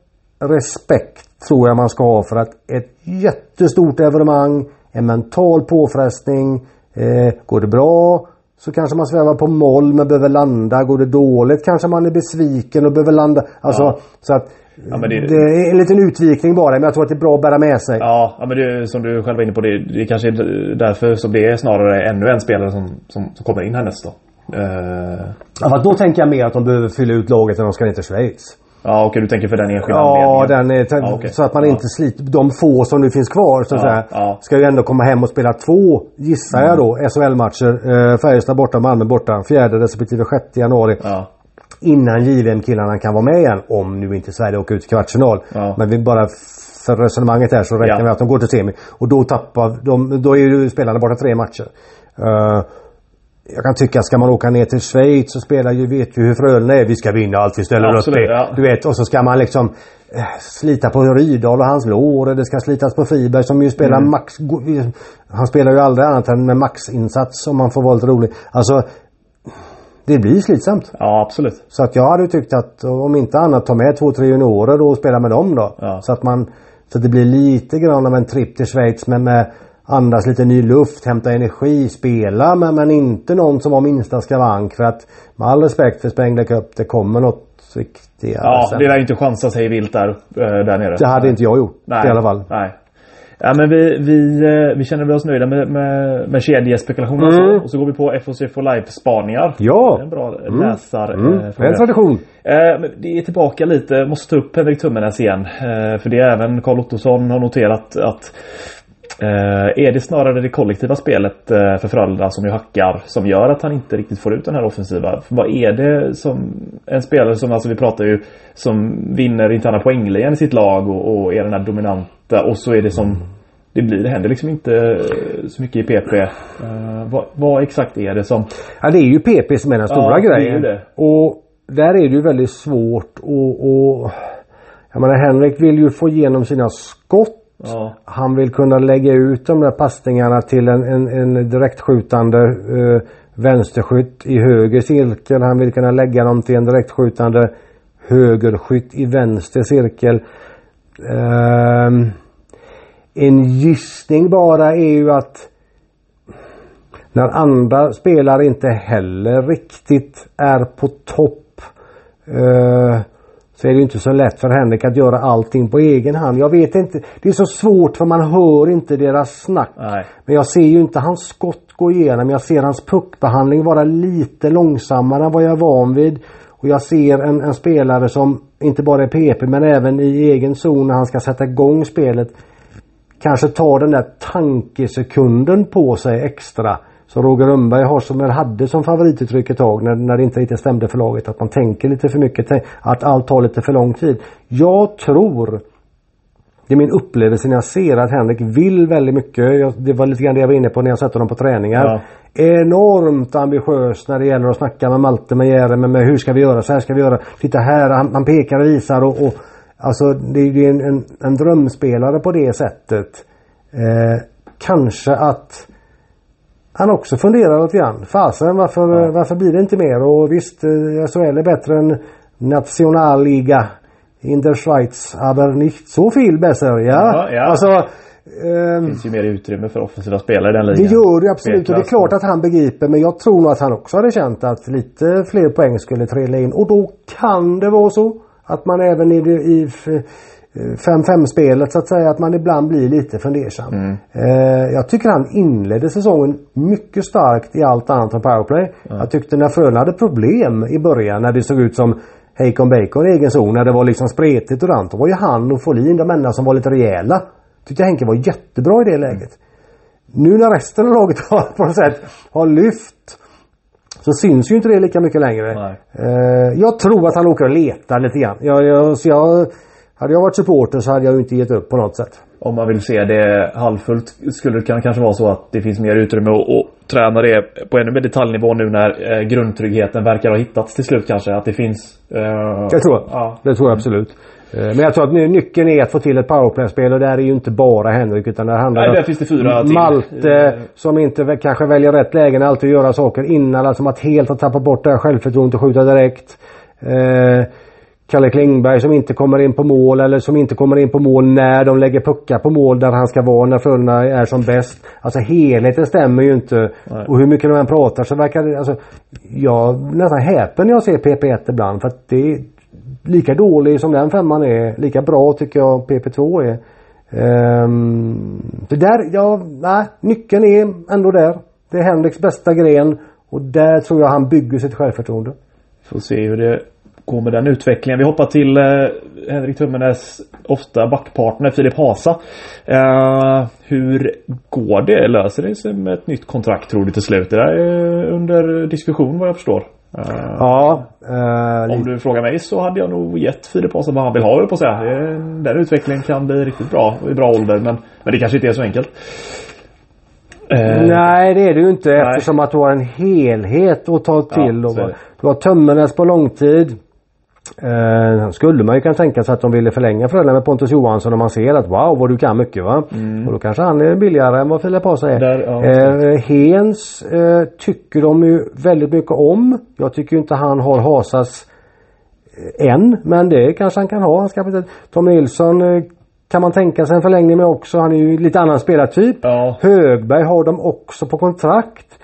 respekt tror jag man ska ha för att ett jättestort evenemang, en mental påfrestning. Eh, går det bra så kanske man svävar på moll men behöver landa. Går det dåligt kanske man är besviken och behöver landa. Alltså, Ja. så att Ja, men det- det... är en liten utvikning bara men jag tror att det är bra att bära med sig. Ja, ja men det är, som du själv var inne på. Det, det kanske är därför som det är snarare ännu en spelare som, som, som kommer in härnäst då. Eh, Ja, då tänker jag mer att de behöver fylla ut laget när de ska ner till Schweiz. Ja, okej du tänker för den enskilda Ja, anledningen. den är, Ja, okej. så att man inte sliter. De få som nu finns kvar så Ja, säga. ja. Ska ju ändå komma hem och spela två, gissar jag då, SHL-matcher. Eh, Färjestad borta, Malmö borta. 4 respektive 6 januari. Ja, Innan JVM-killarna kan vara med igen. Om nu inte Sverige åker ut i kvartsfinal. Men vi bara för resonemanget här så räknar vi att de går till semi. Och då tappar de, då är ju spelarna borta tre matcher. Eh, jag kan tycka, ska man åka ner till Schweiz och spela, ju vet ju hur Frölunda är. Vi ska vinna allt vi ställer Absolut, upp i. ja. Du vet, och så ska man liksom eh, slita på Rydahl och hans lår. och Det ska slitas på Friberg som ju spelar Mm. max... Han spelar ju aldrig annat än med maxinsats om man får vara lite rolig. Alltså, det blir slitsamt. ja absolut. Så att jag hade tyckt att om inte annat ta med två, tre juniorer då och spela med dem då. Ja. Så att man så att det blir lite grann av en tripp till Schweiz men med andas lite ny luft, hämta energi, spela men, men inte någon som har minsta skavank för att med all respekt för Spengler Cup det kommer något riktigare Ja, sen. det lär ju inte chansa sig vilt där, eh, där nere. Det hade inte jag gjort Nej, i alla fall. Nej. Ja, men vi, vi, eh, vi känner väl oss nöjda med, med, med kedjespekulationer Mm. så. Och så går vi på FOC for Life-spaningar. Ja. Det är en bra läsar. Mm. eh, en tradition. Eh, det är tillbaka lite, måste ta upp Henrik Tummenäs igen. Eh, för det är även Karl Ottosson har noterat att är det snarare det kollektiva spelet eh, för Frölunda som ju hackar som gör att han inte riktigt får ut den här offensiva? Vad är det som en spelare som, alltså vi pratar ju, som vinner interna poängligan i sitt lag och, och, är den här dominanta och så är det som det blir, det händer liksom inte eh, så mycket i PP. Uh, vad, vad, exakt är det som... Ja det är ju PP som är den stora ja, grejen. Det det. Och där är det ju väldigt svårt och, och jag menar Henrik vill ju få igenom sina skott Ja. Han vill kunna lägga ut de där passningarna till en, en, en direktskjutande eh, vänsterskytt i höger cirkel. Han vill kunna lägga dem till en direktskjutande högerskytt i vänster cirkel. Eh, en gissning bara är ju att när andra spelare inte heller riktigt är på topp eh, så är det inte så lätt för Henrik att göra allting på egen hand. Jag vet inte. Det är så svårt för man hör inte deras snack. Nej. Men jag ser ju inte hans skott gå igenom. Jag ser hans puckbehandling vara lite långsammare än vad jag är van vid. Och jag ser en, en spelare som inte bara är PP men även i egen zon när han ska sätta igång spelet. Kanske tar den där tankesekunden på sig extra. Så Roger Rönnberg har som, hade som favorituttryck ett tag när, när det inte riktigt stämde för laget. Att man tänker lite för mycket. Att allt tar lite för lång tid. Jag tror det är min upplevelse när jag ser att Henrik vill väldigt mycket. Jag, det var lite grann det jag var inne på när jag sett honom på träningar. Ja. Enormt ambitiös när det gäller att snacka med Malte, med Järe, med, med hur ska vi göra, så här ska vi göra. Titta här, han, han pekar och visar och, och Alltså det är en, en, en drömspelare på det sättet. Eh, kanske att han också funderar lite grann. Fasen varför, ja. varför blir det inte mer? Och visst eh, SHL är bättre än Nationalliga in der Schweiz aber nicht so viel besser. Ja, ja, ja. Alltså, det ehm, finns ju mer utrymme för offensiva spelare i den ligan. Det gör det absolut och det är klart att han begriper men jag tror nog att han också hade känt att lite fler poäng skulle trilla in och då kan det vara så att man även i, i 5-5 spelet så att säga att man ibland blir lite fundersam. Mm. Eh, jag tycker han inledde säsongen mycket starkt i allt annat än powerplay. Mm. Jag tyckte när Frölunda hade problem i början när det såg ut som Hakon Bacon i egen zon när det var liksom spretigt och dant. Då var ju han och Folin de enda som var lite rejäla. Tyckte Henke var jättebra i det läget. Mm. Nu när resten av laget har (laughs) på något sätt har lyft så syns ju inte det lika mycket längre. Eh, jag tror att han åker och letar lite grann. Jag, jag, så jag hade jag varit supporter så hade jag inte gett upp på något sätt. Om man vill se det halvfullt skulle det kanske vara så att det finns mer utrymme att, att träna det på ännu mer detaljnivå nu när eh, grundtryggheten verkar ha hittats till slut kanske. Att det finns... Eh, det tror jag. Ja. Det tror jag absolut. Eh, men jag tror att nyckeln är att få till ett powerplay-spel och där är ju inte bara Henrik utan det handlar om... där finns det fyra till. Malte som inte kanske väljer rätt lägen alltid att göra saker innan. Alltså att helt ha tappat bort det här självförtroendet och skjuta direkt. Eh, Kalle Klingberg som inte kommer in på mål eller som inte kommer in på mål när de lägger puckar på mål där han ska vara när Frölunda är som bäst. Alltså helheten stämmer ju inte. Nej. Och hur mycket de än pratar så verkar det... Alltså, jag nästan häpen när jag ser PP1 ibland för att det är lika dålig som den femman är. Lika bra tycker jag PP2 är. Um, det där, ja, nej, nyckeln är ändå där. Det är Henriks bästa gren och där tror jag han bygger sitt självförtroende. Får se hur det gå med den utvecklingen. Vi hoppar till eh, Henrik Tummenes ofta backpartner Filip Hasa. Eh, hur går det? Löser det sig med ett nytt kontrakt tror du till slut? Det där är under diskussion vad jag förstår. Eh, ja. Eh, om du frågar mig så hade jag nog gett Filip Hasa vad han vill ha på säga. Den utvecklingen kan bli riktigt bra i bra ålder men, men det kanske inte är så enkelt. Eh, Nej det är det ju inte nej. eftersom att du har en helhet att ta till. Ja, du har Tömmernes på långtid. Eh, skulle man ju kunna tänka sig att de ville förlänga Frölunda med Pontus Johansson om man ser att wow vad du kan mycket va. Mm. Och då kanske han är billigare än vad Filip Hasa är. Där, ja, eh, Hens eh, tycker de ju väldigt mycket om. Jag tycker inte han har Hasas eh, än men det kanske han kan ha. Han ska, Tom Nilsson eh, kan man tänka sig en förlängning med också. Han är ju lite annan spelartyp. Ja. Högberg har de också på kontrakt.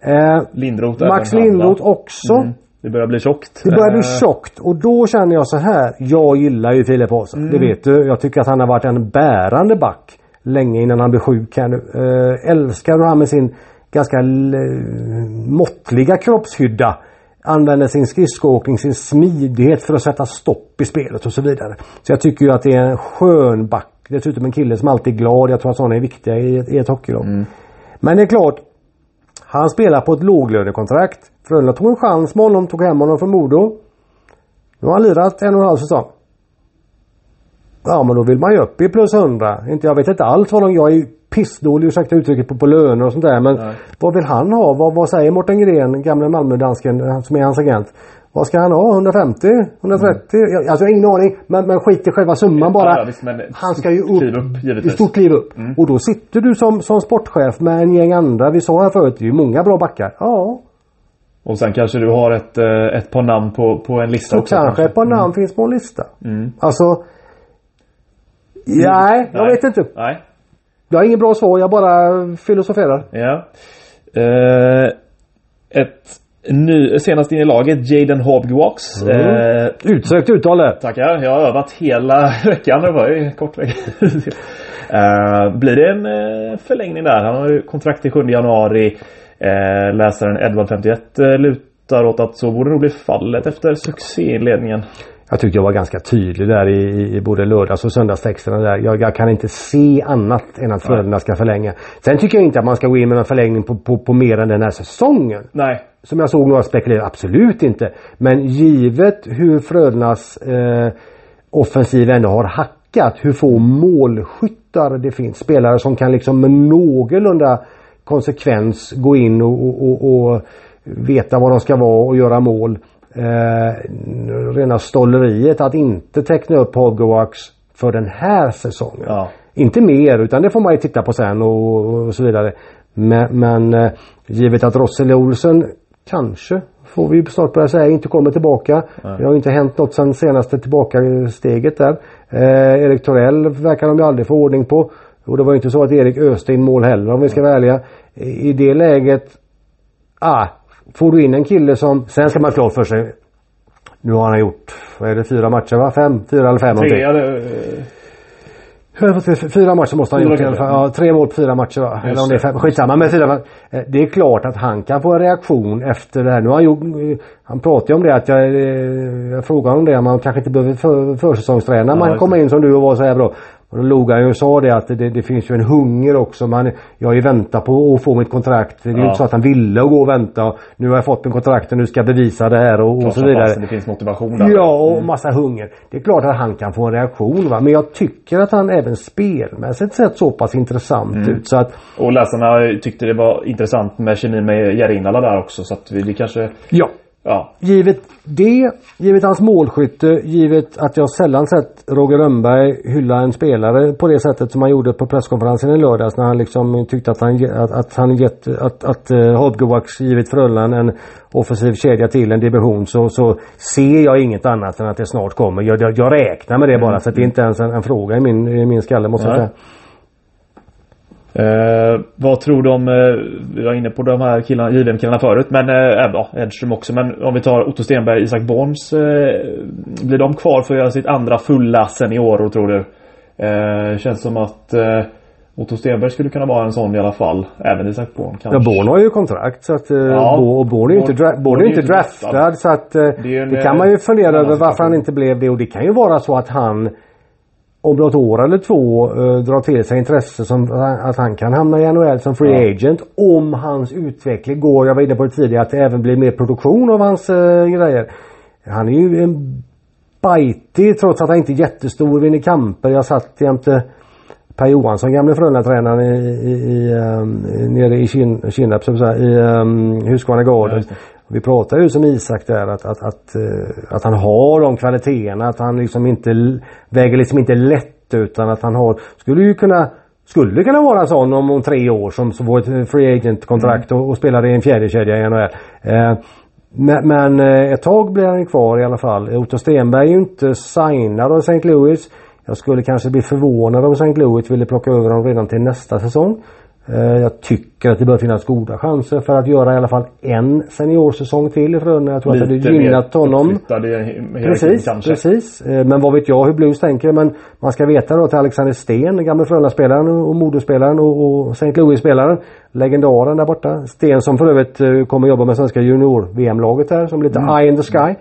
Eh, Lindroth Max Lindroth också. Mm. Det börjar bli tjockt. Det börjar bli eh. tjockt och då känner jag så här. Jag gillar ju Filip Hasen. Mm. Det vet du. Jag tycker att han har varit en bärande back länge innan han blev sjuk här nu. Äh, älskar han med sin ganska måttliga kroppshydda använder sin skridskoåkning, sin smidighet för att sätta stopp i spelet och så vidare. Så jag tycker ju att det är en skön back Dessutom en kille som alltid är glad. Jag tror att sådana är viktiga i, ett- i ett hockeylag. Men det är klart. Han spelar på ett låglönekontrakt. Frölunda tog en chans med honom, tog hem honom från Modo. Nu har han lirat en och en halv säsong. Ja men då vill man ju upp i plus 100. Inte, jag vet inte alls vad de... Jag är ju pissdålig, ursäkta uttrycket, på, på löner och sånt där. Men Nej. vad vill han ha? Vad, vad säger Mårten Gren, gamle Malmödansken som är hans agent? Vad ska han ha? 150? 130? Jag, alltså jag har ingen aning. Men, men skit i själva summan bara. Ja, visst, han ska ju upp. kliv upp, givetvis. ett stort kliv upp. Och då sitter du som, som sportchef med en gäng andra. Vi sa här förut, det är ju många bra backar. Ja. Och sen kanske du har ett, eh, ett par namn på, på en lista Så också. kanske ett par namn finns på en lista. Mm. Alltså. Nej, jag vet inte. Nej. Jag har ingen bra svar. Jag bara filosoferar. Ja. Eh, ett ny, senast in i laget, Jaden Hobgwax. Mm. Eh, Utsökt uttal tackar. Jag har övat hela (laughs) veckan. Det var ju kort vecka. (laughs) eh, blir det en eh, förlängning där? Han har ju kontrakt till 7 januari. Eh, läsaren Edvard 51 eh, lutar åt att så borde nog bli fallet efter succéinledningen. Jag tycker jag var ganska tydlig där i, i både lördags och söndagstexterna där. Jag, jag kan inte se annat än att Frölunda ska förlänga. Sen tycker jag inte att man ska gå in med en förlängning på, på, på mer än den här säsongen. Nej. Som jag såg några spekulera, absolut inte. Men givet hur Frölundas eh, offensiv ändå har hackat. Hur få målskyttar det finns. Spelare som kan liksom med någorlunda konsekvens gå in och, och, och, och veta vad de ska vara och göra mål. Eh, rena stolleriet att inte teckna upp Hogwarts för den här säsongen. Ja. Inte mer utan det får man ju titta på sen och, och så vidare. Men, men eh, givet att Rossele Olsen kanske får vi snart börja säga inte kommer tillbaka. Det har inte hänt något sen senaste tillbakasteget där. Eh, Erik Torell verkar de ju aldrig få ordning på. Och det var ju inte så att Erik öste in mål heller om vi ska vara ärliga. I det läget ah, får du in en kille som, sen ska man ha klart för sig nu har han gjort, vad är det, fyra matcher va? Fem? Fyra eller fem? Tre, se, Fyra matcher måste han ha gjort i alla fall. Ja, tre mål på fyra matcher va? Eller om det är fem. Skitsamma. Men fyra, eh, det är klart att han kan få en reaktion efter det här. Nu har han gjort, han pratar ju om det att jag, eh, jag frågar honom det. Man kanske inte behöver för, försäsongsträna. Man kommer in som du och var så här bra. Och då log han ju och sa det att det, det finns ju en hunger också. Man, jag har ju väntat på att få mitt kontrakt. Det är ju Ja. inte så att han ville gå och vänta. Nu har jag fått min kontrakt och nu ska jag bevisa det här och, och så vidare. Det finns motivation där. Ja, och massa hunger. Det är klart att han kan få en reaktion va. Men jag tycker att han även spelmässigt sett så pass intressant Mm. ut så att Och läsarna tyckte det var intressant med kemin med Järrinala där också. Så att vi, det kanske... ja. Ja. Givet det, givet hans målskytte, givet att jag sällan sett Roger Rönnberg hylla en spelare på det sättet som han gjorde på presskonferensen i lördags när han liksom tyckte att han, att, att han gett, att, att uh, Hobgovax givit Frölunda en offensiv kedja till en division så, så ser jag inget annat än att det snart kommer. Jag, jag, jag räknar med det bara så att det är inte ens en, en fråga i min, i min skalle måste jag säga. Eh, vad tror du om, eh, vi var inne på de här killarna, JVM-killarna förut, men eh, ja, Edström också. Men om vi tar Otto Stenberg, Isak Borns. Eh, blir de kvar för att göra sitt andra fulla seniorår tror du? Eh, känns som att eh, Otto Stenberg skulle kunna vara en sån i alla fall. Även Isak Born kanske. Ja, Born har ju kontrakt så att eh, Ja. Bo- och Born är ju inte, Born- dra- Born Born är inte draftad. så att eh, Det en, det kan man ju eh, fundera över varför han inte blev det och det kan ju vara så att han om något år eller två eh, drar till sig intresse som att han kan hamna i NHL som free Ja. agent om hans utveckling går, jag var inne på det tidigare, att det även blir mer produktion av hans eh, grejer. Han är ju en bitig trots att han inte är jättestor, vinner kamper. Jag satt jämte Per Johansson, gamle Frölunda-tränaren i, i, i, um, nere i Kin- Kinnarp, i um, Husqvarna Ja, Garden. det. Vi pratar ju som Isak där att, att, att, eh, att han har de kvaliteterna. Att han liksom inte väger liksom inte lätt utan att han har, skulle ju kunna skulle kunna vara en sån om, om tre år som, som får ett free agent kontrakt och, och spelar i en fjärde kedja i NHL. Eh, men, men eh, ett tag blir han kvar i alla fall. Otto Stenberg är ju inte signad av St. Louis. Jag skulle kanske bli förvånad om St. Louis ville plocka över honom redan till nästa säsong. Eh, Jag tycker att det bör finnas goda chanser för att göra i alla fall en seniorsäsong till i Frölunda. Jag tror att det Lite hade gynnat honom. Precis, kanske. precis. Eh, Men vad vet jag hur Blues tänker. Men man ska veta då att Alexander Sten, den gamle Frölunda-spelaren och Modospelaren och, och St. Louis-spelaren. Legendaren där borta. Sten som för övrigt eh, kommer jobba med svenska junior-VM-laget här som lite Mm. eye in the sky.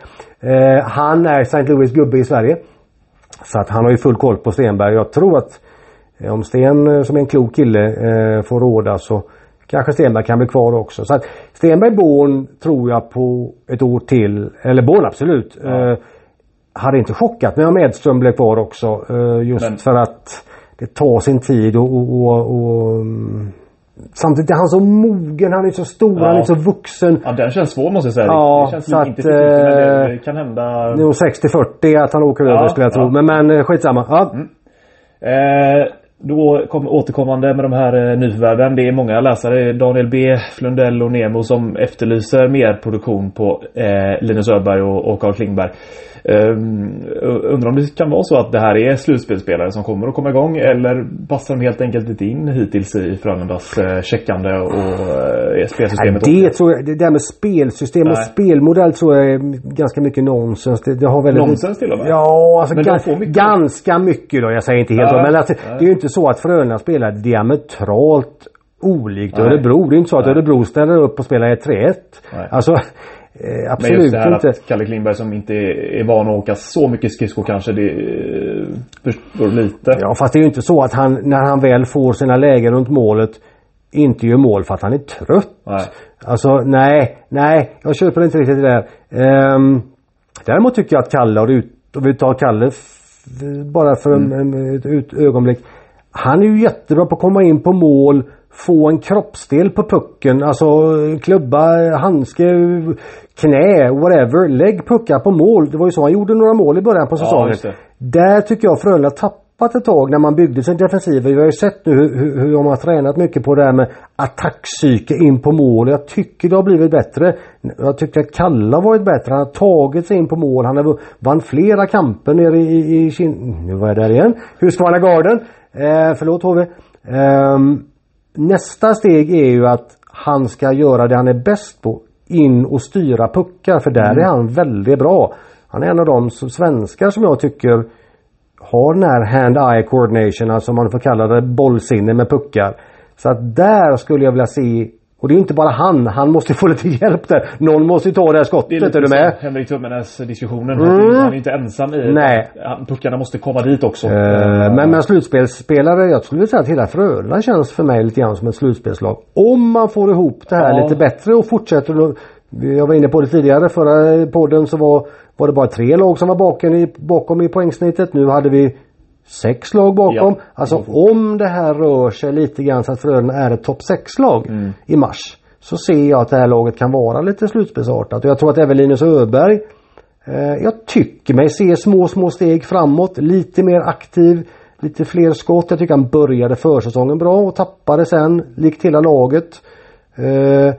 Eh, han är St. Louis gubbe i Sverige. Så att han har ju full koll på Stenberg. Jag tror att om Sten eh, som är en klok kille eh, får råda så kanske Stenberg kan bli kvar också. Så att Stenberg Born tror jag på ett år till. Eller Born absolut. Ja. Eh, hade inte chockat mig om Edström blev kvar också. Eh, just Men... för att det tar sin tid och, och, och, mm, Samtidigt är han så mogen, han är så stor, ja. han är så vuxen. Ja den känns svår måste jag säga. Ja, det känns så inte att, men det kan hända... Nog 60-40 att han åker ja, över skulle jag tro. Men, men eh, skitsamma. Ja. Mm. Eh, då kom, återkommande med de här eh, nyförvärven. Det är många läsare, Daniel B, Flundell och Nemo som efterlyser mer produktion på eh, Linus Öberg och, och Carl Klingberg. Um, undrar om det kan vara så att det här är slutspelsspelare som kommer att komma igång eller passar de helt enkelt inte in hittills i Frölundas uh, checkande och uh, spelsystemet? Nej, det tror jag, det där med spelsystem och Nej. spelmodell tror jag är ganska mycket nonsens. Det, det har väldigt Nonsens till och med? Ja, alltså ga mycket. ganska mycket då. Jag säger inte helt ja. men alltså, det är ju inte så att Frölunda spelar diametralt olikt Nej. Örebro. Det är inte så att Nej. Örebro ställer upp och spelar 1-3-1. Alltså Eh, absolut Men just det här inte. att Kalle Klingberg som inte är van att åka så mycket skridskor kanske det eh, förstår lite. Ja fast det är ju inte så att han när han väl får sina lägen runt målet inte gör mål för att han är trött. Nej. Alltså nej, nej jag köper inte riktigt det där. Um, däremot tycker jag att Kalle har ut, och vi tar Kalle bara för mm. en, ett, ett ögonblick. Han är ju jättebra på att komma in på mål få en kroppsdel på pucken, alltså klubba, handske, knä, whatever. Lägg puckar på mål. Det var ju så han gjorde några mål i början på säsongen. Ja, Där tycker jag Frölunda tappat ett tag när man byggde sin defensiv. Vi har ju sett nu hur, hur, de har tränat mycket på det här med attackpsyke in på mål. Jag tycker det har blivit bättre. Jag tycker att Kalle har varit bättre. Han har tagit sig in på mål. Han har vann flera kamper nere i, i, i Kin... Nu var jag där igen. Husqvarna Garden. Eh, förlåt HV. Eh, nästa steg är ju att han ska göra det han är bäst på. In och styra puckar för där mm. är han väldigt bra. Han är en av de svenskar som jag tycker har den här hand-eye coordination, alltså man får kalla det bollsinne med puckar. Så att där skulle jag vilja se och det är inte bara han, han måste få lite hjälp där. Någon måste ju ta det här skottet, det är, lite är du med? Henrik Tummenäs diskussionen. Mm. Han är inte ensam i Nej. Puckarna måste komma dit också. Uh, men med slutspelsspelare, jag skulle vilja säga att hela Frölunda känns för mig lite grann som ett slutspelslag. Om man får ihop det här ja. lite bättre och fortsätter jag var inne på det tidigare, förra podden så var, var det bara tre lag som var bakom i, bakom i poängsnittet. Nu hade vi sex lag bakom. Ja. Alltså om det här rör sig lite grann så att Frölunda är ett topp 6-lag mm. i mars. Så ser jag att det här laget kan vara lite slutspelsartat. Och jag tror att även Linus Öberg eh, Jag tycker mig se små, små steg framåt. Lite mer aktiv. Lite fler skott. Jag tycker han började försäsongen bra och tappade sen likt hela laget. Eh,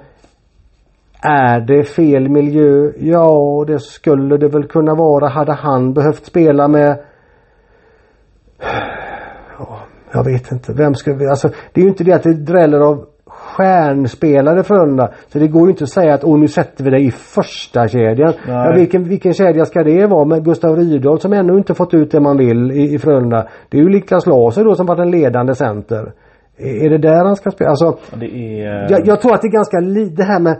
är det fel miljö? Ja, det skulle det väl kunna vara. Hade han behövt spela med jag vet inte. Vem ska vi... Alltså, det är ju inte det att det dräller av stjärnspelare Frölunda. Så det går ju inte att säga att åh nu sätter vi dig i första kedjan. Ja, vilken, vilken kedja ska det vara med Gustav Rydahl som ännu inte fått ut det man vill i, i Frölunda. Det är ju Niklas Laser då som varit en ledande center. Är, det där han ska spela? Alltså, ja, är... jag, jag, tror att det är ganska lite det här med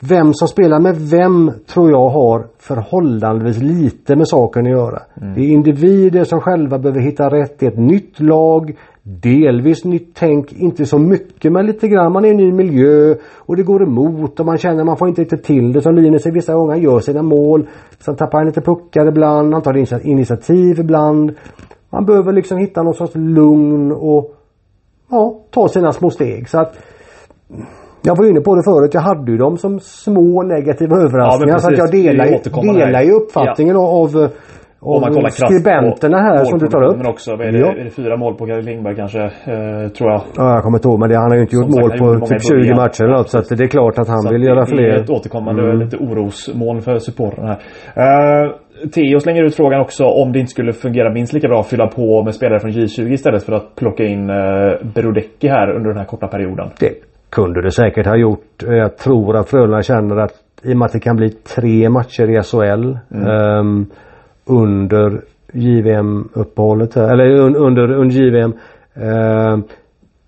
vem som spelar med vem tror jag har förhållandevis lite med saken att göra. Mm. Det är individer som själva behöver hitta rätt i ett nytt lag. Delvis nytt tänk, inte så mycket men lite grann. Man är i en ny miljö och det går emot och man känner att man får inte riktigt till det som Linus i vissa gånger gör sina mål. Sen tappar han lite puckar ibland, han tar initiativ ibland. Man behöver liksom hitta någon sorts lugn och ja, ta sina små steg. Så att jag var inne på det förut. Jag hade ju dem som små negativa överraskningar. Ja, så att jag delar, delar ju uppfattningen ja. av kollar skribenterna här som du tar upp. Men också, är det, ja. är det fyra mål på Kalle Lindberg kanske? Eh, tror jag. Ja, jag kommer inte ihåg men det, han har ju inte gjort mål på typ 20 matcher eller något, Så att det är klart att han så vill göra fler. Det är ett återkommande mm. lite orosmoln för supportrarna här. Uh, Theo slänger ut frågan också om det inte skulle fungera minst lika bra att fylla på med spelare från J20 istället för att plocka in uh, Berodecki här under den här korta perioden. Det kunde det säkert ha gjort. Jag tror att Frölunda känner att i och med att det kan bli tre matcher i SHL mm. um, under JVM uppehållet eller under, under JVM uh, ehm,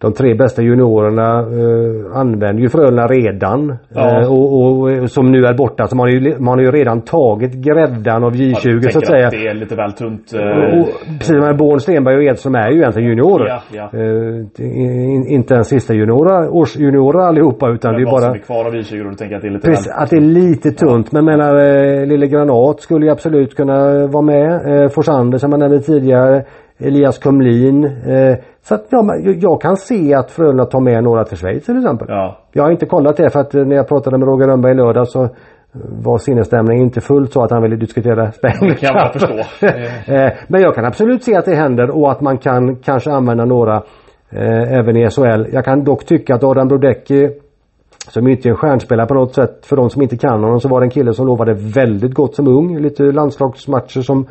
de tre bästa juniorerna eh, använder ju Frölunda redan. Ja. Eh, och, och, som nu är borta så man har ju, man har ju redan tagit gräddan av J20 Jag så att säga. att det är lite väl tunt. eh, Och, precis med Born, Stenberg och Edström är ju egentligen juniorer. Ja, ja. Eh, in, inte ens sista juniorer, årsjuniorer allihopa utan det är vad som bara är kvar av I20 och du tänker att det är lite Precis, väl... att det är lite tunt. Men menar eh, Lille Granat skulle ju absolut kunna vara med. Eh, Forsander som jag nämnde tidigare. Elias Kumlin. Eh, så att ja, jag- kan se att Frölunda tar med några till Schweiz till exempel. Ja. Jag har inte kollat det för att eh, när jag pratade med Roger Rönnberg i lördag så eh, var sinnesstämningen inte fullt så att han ville diskutera Det kan jag Cup. förstå. (laughs) Eh, Men jag kan absolut se att det händer och att man kan kanske använda några eh, även i SHL. Jag kan dock tycka att Adam Brodecki som inte är en stjärnspelare på något sätt. För de som inte kan honom så var det en kille som lovade väldigt gott som ung. Lite landslagsmatcher som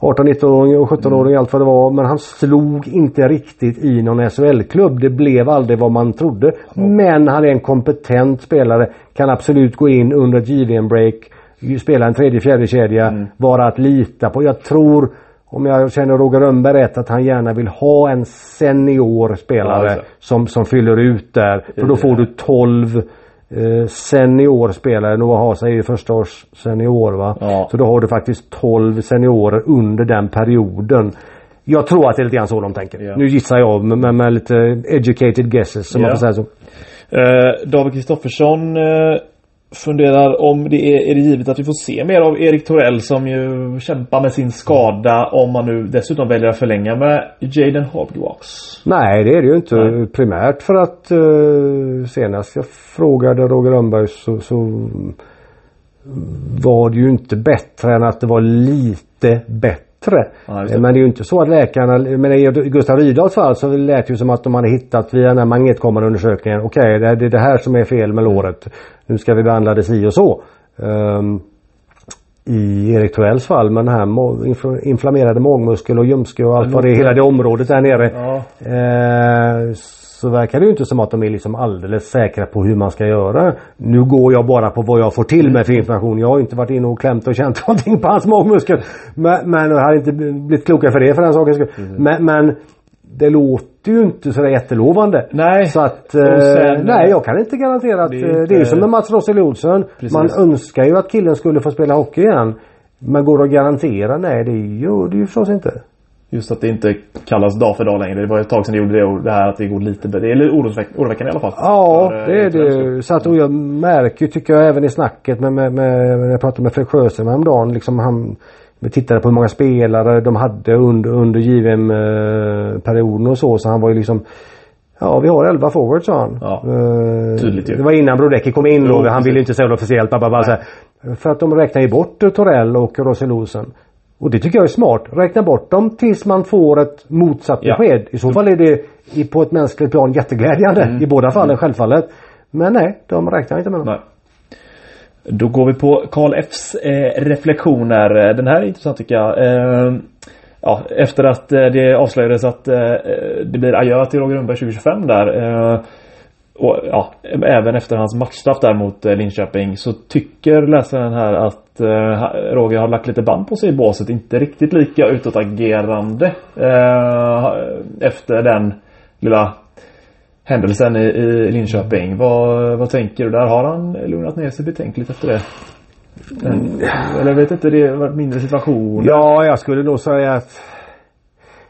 18-19-åring och 17-åring allt vad det var. Men han slog inte riktigt i någon SHL-klubb. Det blev aldrig vad man trodde. Men han är en kompetent spelare. Kan absolut gå in under ett JVM-break. Spela en tredje, fjärde kedja. Vara att lita på. Jag tror om jag känner Roger Rönnberg rätt att han gärna vill ha en senior Ja, spelare det. som, som fyller ut där. För då får du 12 eh, seniorspelare. Noah Hasa är ju första års senior va. Ja. Så då har du faktiskt 12 seniorer under den perioden. Jag tror att det är lite grann så de tänker. Ja. Nu gissar jag med, med, med lite educated guesses som Ja. man får säga så. Eh, David Kristoffersson eh, funderar om det är, är det givet att vi får se mer av Erik Torell som ju kämpar med sin skada om man nu dessutom väljer att förlänga med Jaden Hogwarts. Nej det är det ju inte Nej. primärt för att eh, senast jag frågade Roger Rönnberg så, så var det ju inte bättre än att det var lite bättre. Ja, det. men det är ju inte så att läkarna, men i Gustav Rydahls fall så lät det ju som att de hade hittat via den här magnetkameraundersökningen. Okej, är- det är det här som är fel med låret. Nu ska vi behandla det si och så. Ehm, I Erik Torells fall med den här inflammerade magmuskel och ljumske och allt vad det är, hela det området där nere. Ja. Eh, så verkar det ju inte som att de är liksom alldeles säkra på hur man ska göra. Nu går jag bara på vad jag får till med för information. Jag har inte varit inne och klämt och känt (laughs) någonting på hans magmuskel. Men, men jag har inte blivit klokare för det för den sakens skull. Mm. Men, men det låter ju inte sådär jättelovande. Nej. Så att, eh, sen- nej jag kan inte garantera att Det är inte- det är som med Mats Rossel Olsson. Man önskar ju att killen skulle få spela hockey igen. Men går det att garantera? Nej det gör det ju förstås inte. Just att det inte kallas dag för dag längre. Det var ett tag sedan det gjorde det och det här att det går lite. Det är oroväckande i alla fall. Ja, För, eh, det är det. Så att, och jag märker tycker jag även i snacket med, med, med när jag pratade med Fredrik Sjöström häromdagen. Liksom han, vi tittade på hur många spelare de hade under, under JVM-perioden och så. Så han var ju liksom Ja vi har 11 forwards sa han. Ja, Eh, tydligt ju. Det var innan Brodecki kom in då. Han ville inte säga det officiellt. Bara, bara, så. För att de räknar ju bort eh, Torell och Rosel Olsen. Och det tycker jag är smart. Räkna bort dem tills man får ett motsatt Ja. besked. I så fall är det på ett mänskligt plan jätteglädjande. Mm. I båda fallen självfallet. Men nej, de räknar inte med dem. Nej. Då går vi på Karl Fs eh, reflektioner. Den här är intressant tycker jag. Eh, ja, efter att eh, det avslöjades att eh, eh, det blir adjö till Roger Rönnberg 2025 där. Och ja, även efter hans matchstraff där mot Linköping så tycker läsaren här att Roger har lagt lite band på sig i båset. Inte riktigt lika utåtagerande eh, efter den lilla händelsen i, i Linköping. Vad, vad tänker du där? Har han lugnat ner sig betänkligt efter det? Men, eller jag vet inte, det har varit mindre situation. Ja, jag skulle nog säga att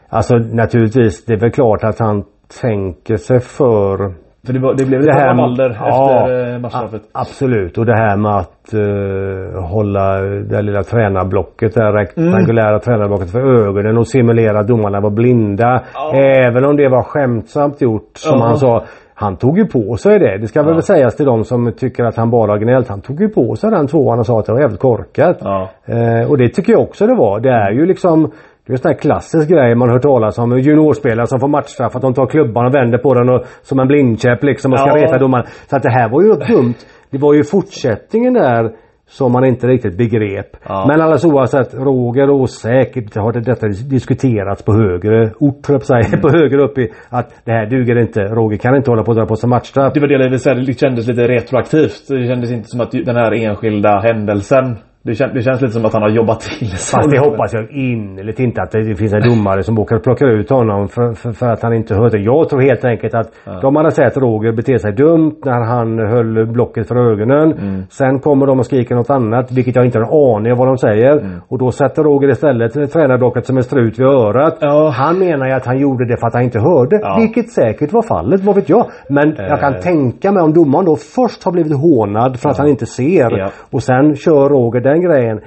Alltså naturligtvis, det är väl klart att han tänker sig för För det, det blev lite Det här- rabalder ja, efter eh, matchstraffet. Absolut och det här med att eh, hålla det lilla tränarblocket, det här rektangulära tränarblocket för ögonen och simulera att domarna var blinda. Ja. Även om det var skämtsamt gjort som Ja. han sa. Han tog ju på sig det. Det ska väl Ja. sägas till de som tycker att han bara har gnällt. Han tog ju på sig den tvåan och sa att det var jävligt korkat. Ja. Eh, och det tycker jag också det var. Det är ju liksom det är en sån här klassisk grej man hört talas om. Juniorspelare som får matchstraff. Att de tar klubban och vänder på den och, som en blindkäpp liksom och ska Ja. reta domaren. Så att det här var ju dumt. Det var ju fortsättningen där som man inte riktigt begrep. Ja. Men alldeles oavsett Roger och säkert har det, detta diskuterats på högre ort på att säga, (laughs) på högre upp i att det här duger inte. Roger kan inte hålla på att dra på sig matchstraff. Det var det jag ville säga, det kändes lite retroaktivt. Det kändes inte som att den här enskilda händelsen Det, kän, det känns lite som att han har jobbat till sig. Fast det hoppas jag innerligt inte att det finns en domare som åker och plockar ut honom för, för, för att han inte hört det. Jag tror helt enkelt att ja. de hade sett Roger bete sig dumt när han höll blocket för ögonen. Mm. Sen kommer de och skriker något annat vilket jag inte har en aning om vad de säger. Mm. Och då sätter Roger istället tränarblocket som en strut vid örat. Ja. Han menar ju att han gjorde det för att han inte hörde. Ja. Vilket säkert var fallet, vad vet jag. Men äh. jag kan eh. tänka mig om domaren då först har blivit hånad för att han inte ser. Och sen kör Roger den grejen.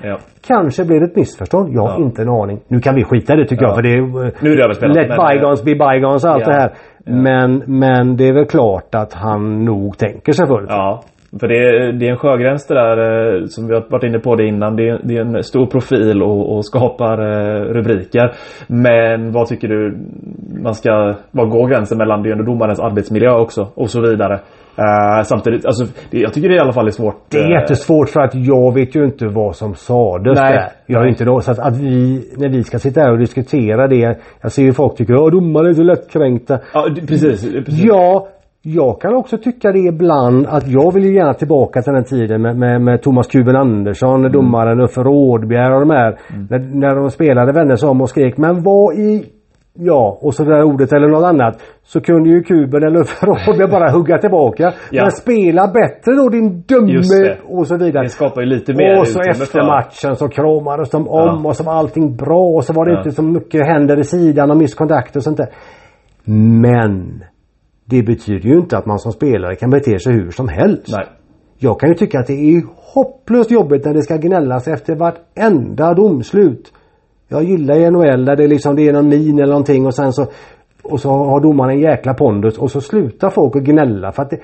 Kanske blir det ett missförstånd. Jag har ja. inte en aning. Nu kan vi skita i det tycker ja. jag för det är... Nu är det överspelat. Let bygons be bygons allt ja. det här. Men, men det är väl klart att han nog tänker sig för. Ja. För det är, det är en sjögräns det där eh, som vi har varit inne på det innan. Det är, det är en stor profil och, och skapar eh, rubriker. Men vad tycker du man ska, var går gränsen mellan det och domarens arbetsmiljö också och så vidare. Uh, samtidigt, alltså, det, jag tycker det i alla fall är svårt. Det är jättesvårt för att jag vet ju inte vad som sades Nej. där. Jag är inte då, så att, att, vi, när vi ska sitta här och diskutera det. Jag ser ju folk tycker att domare är så lättkränkta. Ja, precis, precis. Ja, jag kan också tycka det ibland att jag vill ju gärna tillbaka till den tiden med, med, med Thomas Kuben Andersson, mm. domaren Uffe Rådbjer och de här. Mm. När, när de spelade vände sig om och skrek Men vad i Ja, och så det där ordet eller något annat. Så kunde ju kuben eller Rådbjer bara hugga tillbaka. (laughs) ja. Men spela bättre då din dumme och så vidare. Det skapar ju lite mer Och så efter matchen så kramades de om ja. och så var allting bra och så var det ja. inte så mycket händer i sidan och misskontakt och sånt där. Men det betyder ju inte att man som spelare kan bete sig hur som helst. Nej. Jag kan ju tycka att det är hopplöst jobbigt när det ska gnällas efter vartenda domslut. Jag gillar ju NHL där det liksom det är någon min eller någonting och sen så och så har domaren en jäkla pondus och så slutar folk att gnälla för att det,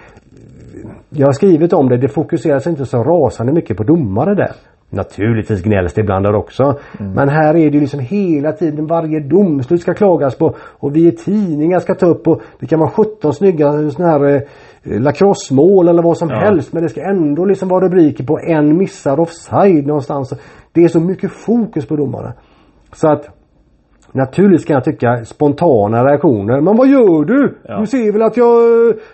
Jag har skrivit om det, det fokuseras inte så rasande mycket på domare där. Naturligtvis gnälls det ibland där också. Mm. Men här är det ju liksom hela tiden varje domslut ska klagas på och vi i tidningar ska ta upp och det kan vara 17 snygga sådana här eh, lacrossemål eller vad som ja. helst men det ska ändå liksom vara rubriker på en missar offside någonstans. Det är så mycket fokus på domarna. Så att Naturligtvis kan jag tycka spontana reaktioner. Men vad gör du? Ja. Du ser väl att jag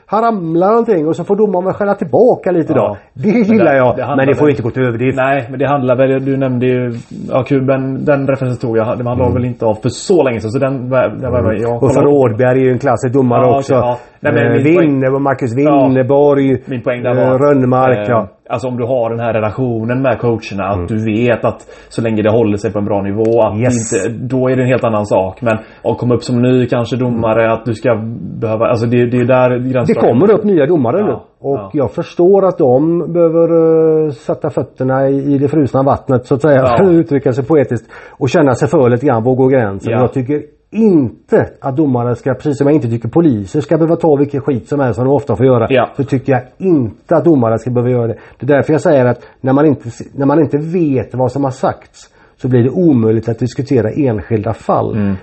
har ramlat någonting och så får domaren väl skälla tillbaka lite ja. då. Det gillar det, jag. Det men det får väl... inte gå till överdrift. Nej men det handlar väl, du nämnde ju, ja kuben, den referensen tog jag. Det handlar mm. väl inte av för så länge sedan så den, den var jag Och för Rådberg är ju en klassisk domare ja, också. Okay, Nej, men eh, Winne, Marcus Winneborg, ja, min poäng där var, Rönnmark. Eh, ja. Alltså om du har den här relationen med coacherna. Att mm. du vet att så länge det håller sig på en bra nivå. Att yes. inte, då är det en helt annan sak. Men att komma upp som ny kanske domare. Mm. Att du ska behöva... Alltså det, det är där Det kommer upp nya domare ja. nu. Och ja. jag förstår att de behöver uh, sätta fötterna i, i det frusna vattnet så att säga. Ja. (laughs) uttrycka sig poetiskt. Och känna sig för lite grann. Går gränsen? Jag tycker inte att domare ska, precis som jag inte tycker poliser ska behöva ta vilken skit som helst som de ofta får göra. Ja. Så tycker jag inte att domare ska behöva göra det. Det är därför jag säger att när man inte, när man inte vet vad som har sagts så blir det omöjligt att diskutera enskilda fall. Mm.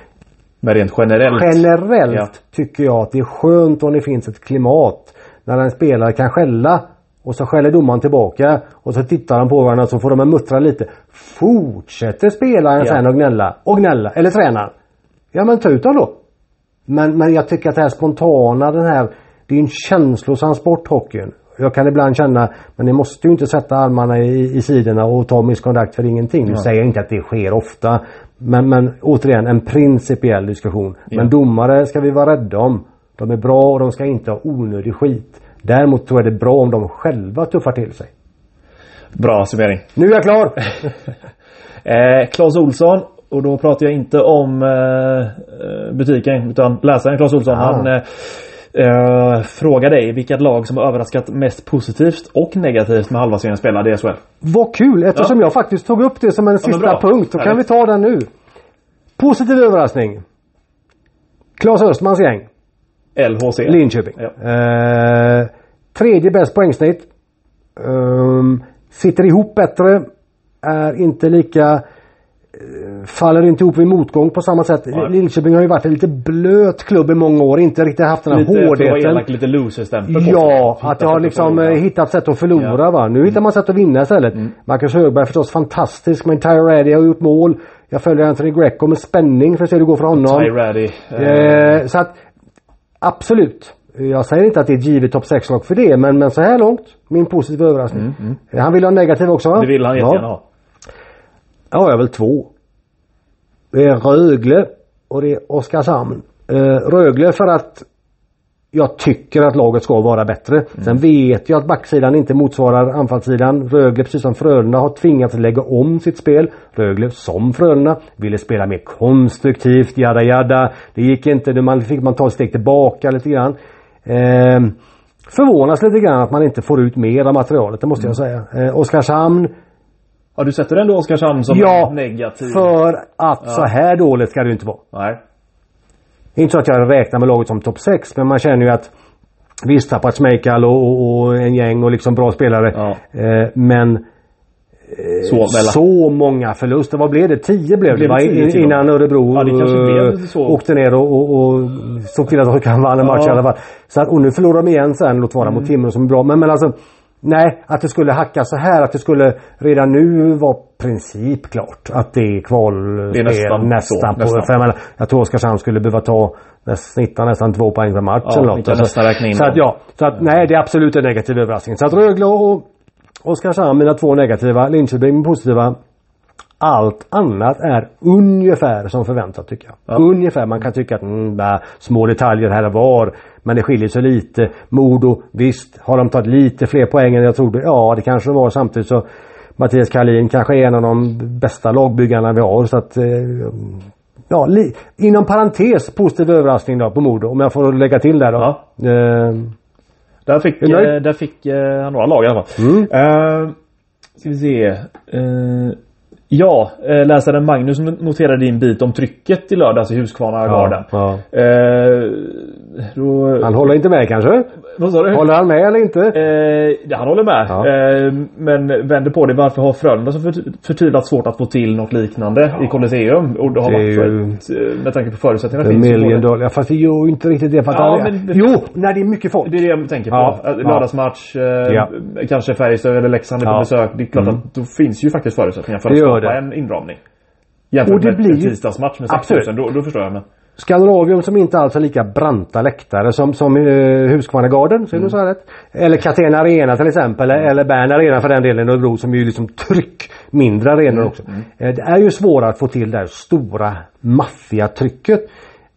Men rent generellt? Generellt ja. tycker jag att det är skönt om det finns ett klimat när en spelare kan skälla och så skäller domaren tillbaka och så tittar de på varandra och så får de muttra lite. Fortsätter spelaren ja. sen att gnälla och gnälla, eller tränaren Ja men ta ut dem då. Men, men jag tycker att det här spontana, den här, det är en känslosam sport hockeyn. Jag kan ibland känna, men ni måste ju inte sätta armarna i, i sidorna och ta misskontakt för ingenting. Nu ja. säger jag inte att det sker ofta. Men, men återigen en principiell diskussion. Ja. Men domare ska vi vara rädda om. De är bra och de ska inte ha onödig skit. Däremot tror jag det är bra om de själva tuffar till sig. Bra summering. Nu är jag klar! (laughs) eh, Claes Olsson och då pratar jag inte om eh, eh, butiken utan läsaren Claes Olsson. Ah. Han eh, eh, frågar dig vilket lag som har överraskat mest positivt och negativt med halva serien spelade i SHL. Vad kul eftersom ja. jag faktiskt tog upp det som en sista ja, punkt. Då kan vi ta den nu. Positiv överraskning. Claes Östmans gäng. LHC. Linköping. Ja. Eh, tredje bäst poängsnitt. Um, sitter ihop bättre. Är inte lika faller inte ihop vid motgång på samma sätt. Nej. Linköping har ju varit en lite blöt klubb i många år. Inte riktigt haft den här lite, hårdheten. Lite, lite loser-stämpel Ja, att jag har liksom eh, hittat sätt att förlora ja. va. Nu hittar man sätt att vinna istället. Mm. Marcus Högberg förstås fantastisk men Tyre har gjort mål. Jag följer Anthony Greco med spänning för att se hur det går för honom. Tyre Raddy. Eh, så att absolut. Jag säger inte att det är ett givet topp 6 lag för det men, men så här långt min positiva överraskning. Mm, mm. Han vill ha negativ också va? Det vill han jättegärna ja. ha. Ja, jag har väl två. Det är Rögle och det är Oskarshamn. Eh, Rögle för att jag tycker att laget ska vara bättre. Mm. Sen vet jag att backsidan inte motsvarar anfallssidan. Rögle precis som Frölunda har tvingats lägga om sitt spel. Rögle som Frölunda ville spela mer konstruktivt, jada jada. Det gick inte, man fick man ta ett steg tillbaka lite grann. Eh, förvånas lite grann att man inte får ut mer av materialet, det måste jag säga. Eh, Oskarshamn Ja du sätter ändå Oskarshamn som ja, negativ? för att ja. så här dåligt ska det inte vara. Nej. Inte så att jag räknar med laget som topp 6 men man känner ju att Visst tappat Schmeichel och, och, och, en gäng och liksom bra spelare. Ja. Eh, men eh, så, så, många förluster. Vad blev det? 10 blev det, det In, innan Örebro ja, åkte ner och, och, och såg till att de kan vann en match ja. i alla fall. Så att, och nu förlorar de igen sen, låt vara mm. mot Timrå som är bra. Men, men alltså Nej, att det skulle hacka så här. Att det skulle redan nu vara princip klart att det är kvalspel det är nästan, nästan så, på. Nästan. För jag, jag tror Oskarshamn skulle behöva ta snitta nästan två poäng per match ja, eller något. Alltså, så att, ja, så att nej det är absolut en negativ överraskning. Så att Rögle och Oskarshamn mina två negativa. Linköping positiva. Allt annat är ungefär som förväntat tycker jag. Ja. Ungefär. Man kan tycka att mm, små detaljer här och var. Men det skiljer sig lite. Modo, visst. Har de tagit lite fler poäng än jag trodde? Ja, det kanske de var. Samtidigt så Mattias Karlin kanske är en av de bästa lagbyggarna vi har. Så att eh, Ja, inom parentes positiv överraskning då på Modo. Om jag får lägga till där då. Ja. Eh, där fick, eh, där fick eh, några lag i alla fall. Mm. Uh, ska vi se. Uh, Ja, eh, läsaren Magnus noterade din bit om trycket i lördags i Huskvarna-garden. Ja, ja. eh, då... Han håller inte med kanske? Vad sa du? Håller han med eller inte? Eh, han håller med. Ja. Eh, men vänder på det. Varför har Frölunda så förtvivlat svårt att få till något liknande ja. i Colosseum? Och det har det varit ju... ett, med tanke på förutsättningarna. finns million dollar. Ja, fast vi gör ju inte riktigt det. För att ja, men... Jo, när det är mycket folk. Det är det jag tänker på. Ja. Lördagsmatch. Eh, kanske Färjestad eller Leksand är på besök. Det är klart mm. att då finns ju faktiskt förutsättningar för att skapa en inramning. Jämfört och det med blir en tisdagsmatch med 6000. Då, då förstår jag. Men... Skandinavium som inte alls har lika branta läktare som, som uh, Huskvarnagarden, så mm. så rätt. Eller Catena Arena till exempel, mm. eller Bern Arena för den delen, Örebro som är ju liksom tryck, mindre arenor mm. också. Mm. Uh, det är ju svårare att få till det här stora maffiga trycket.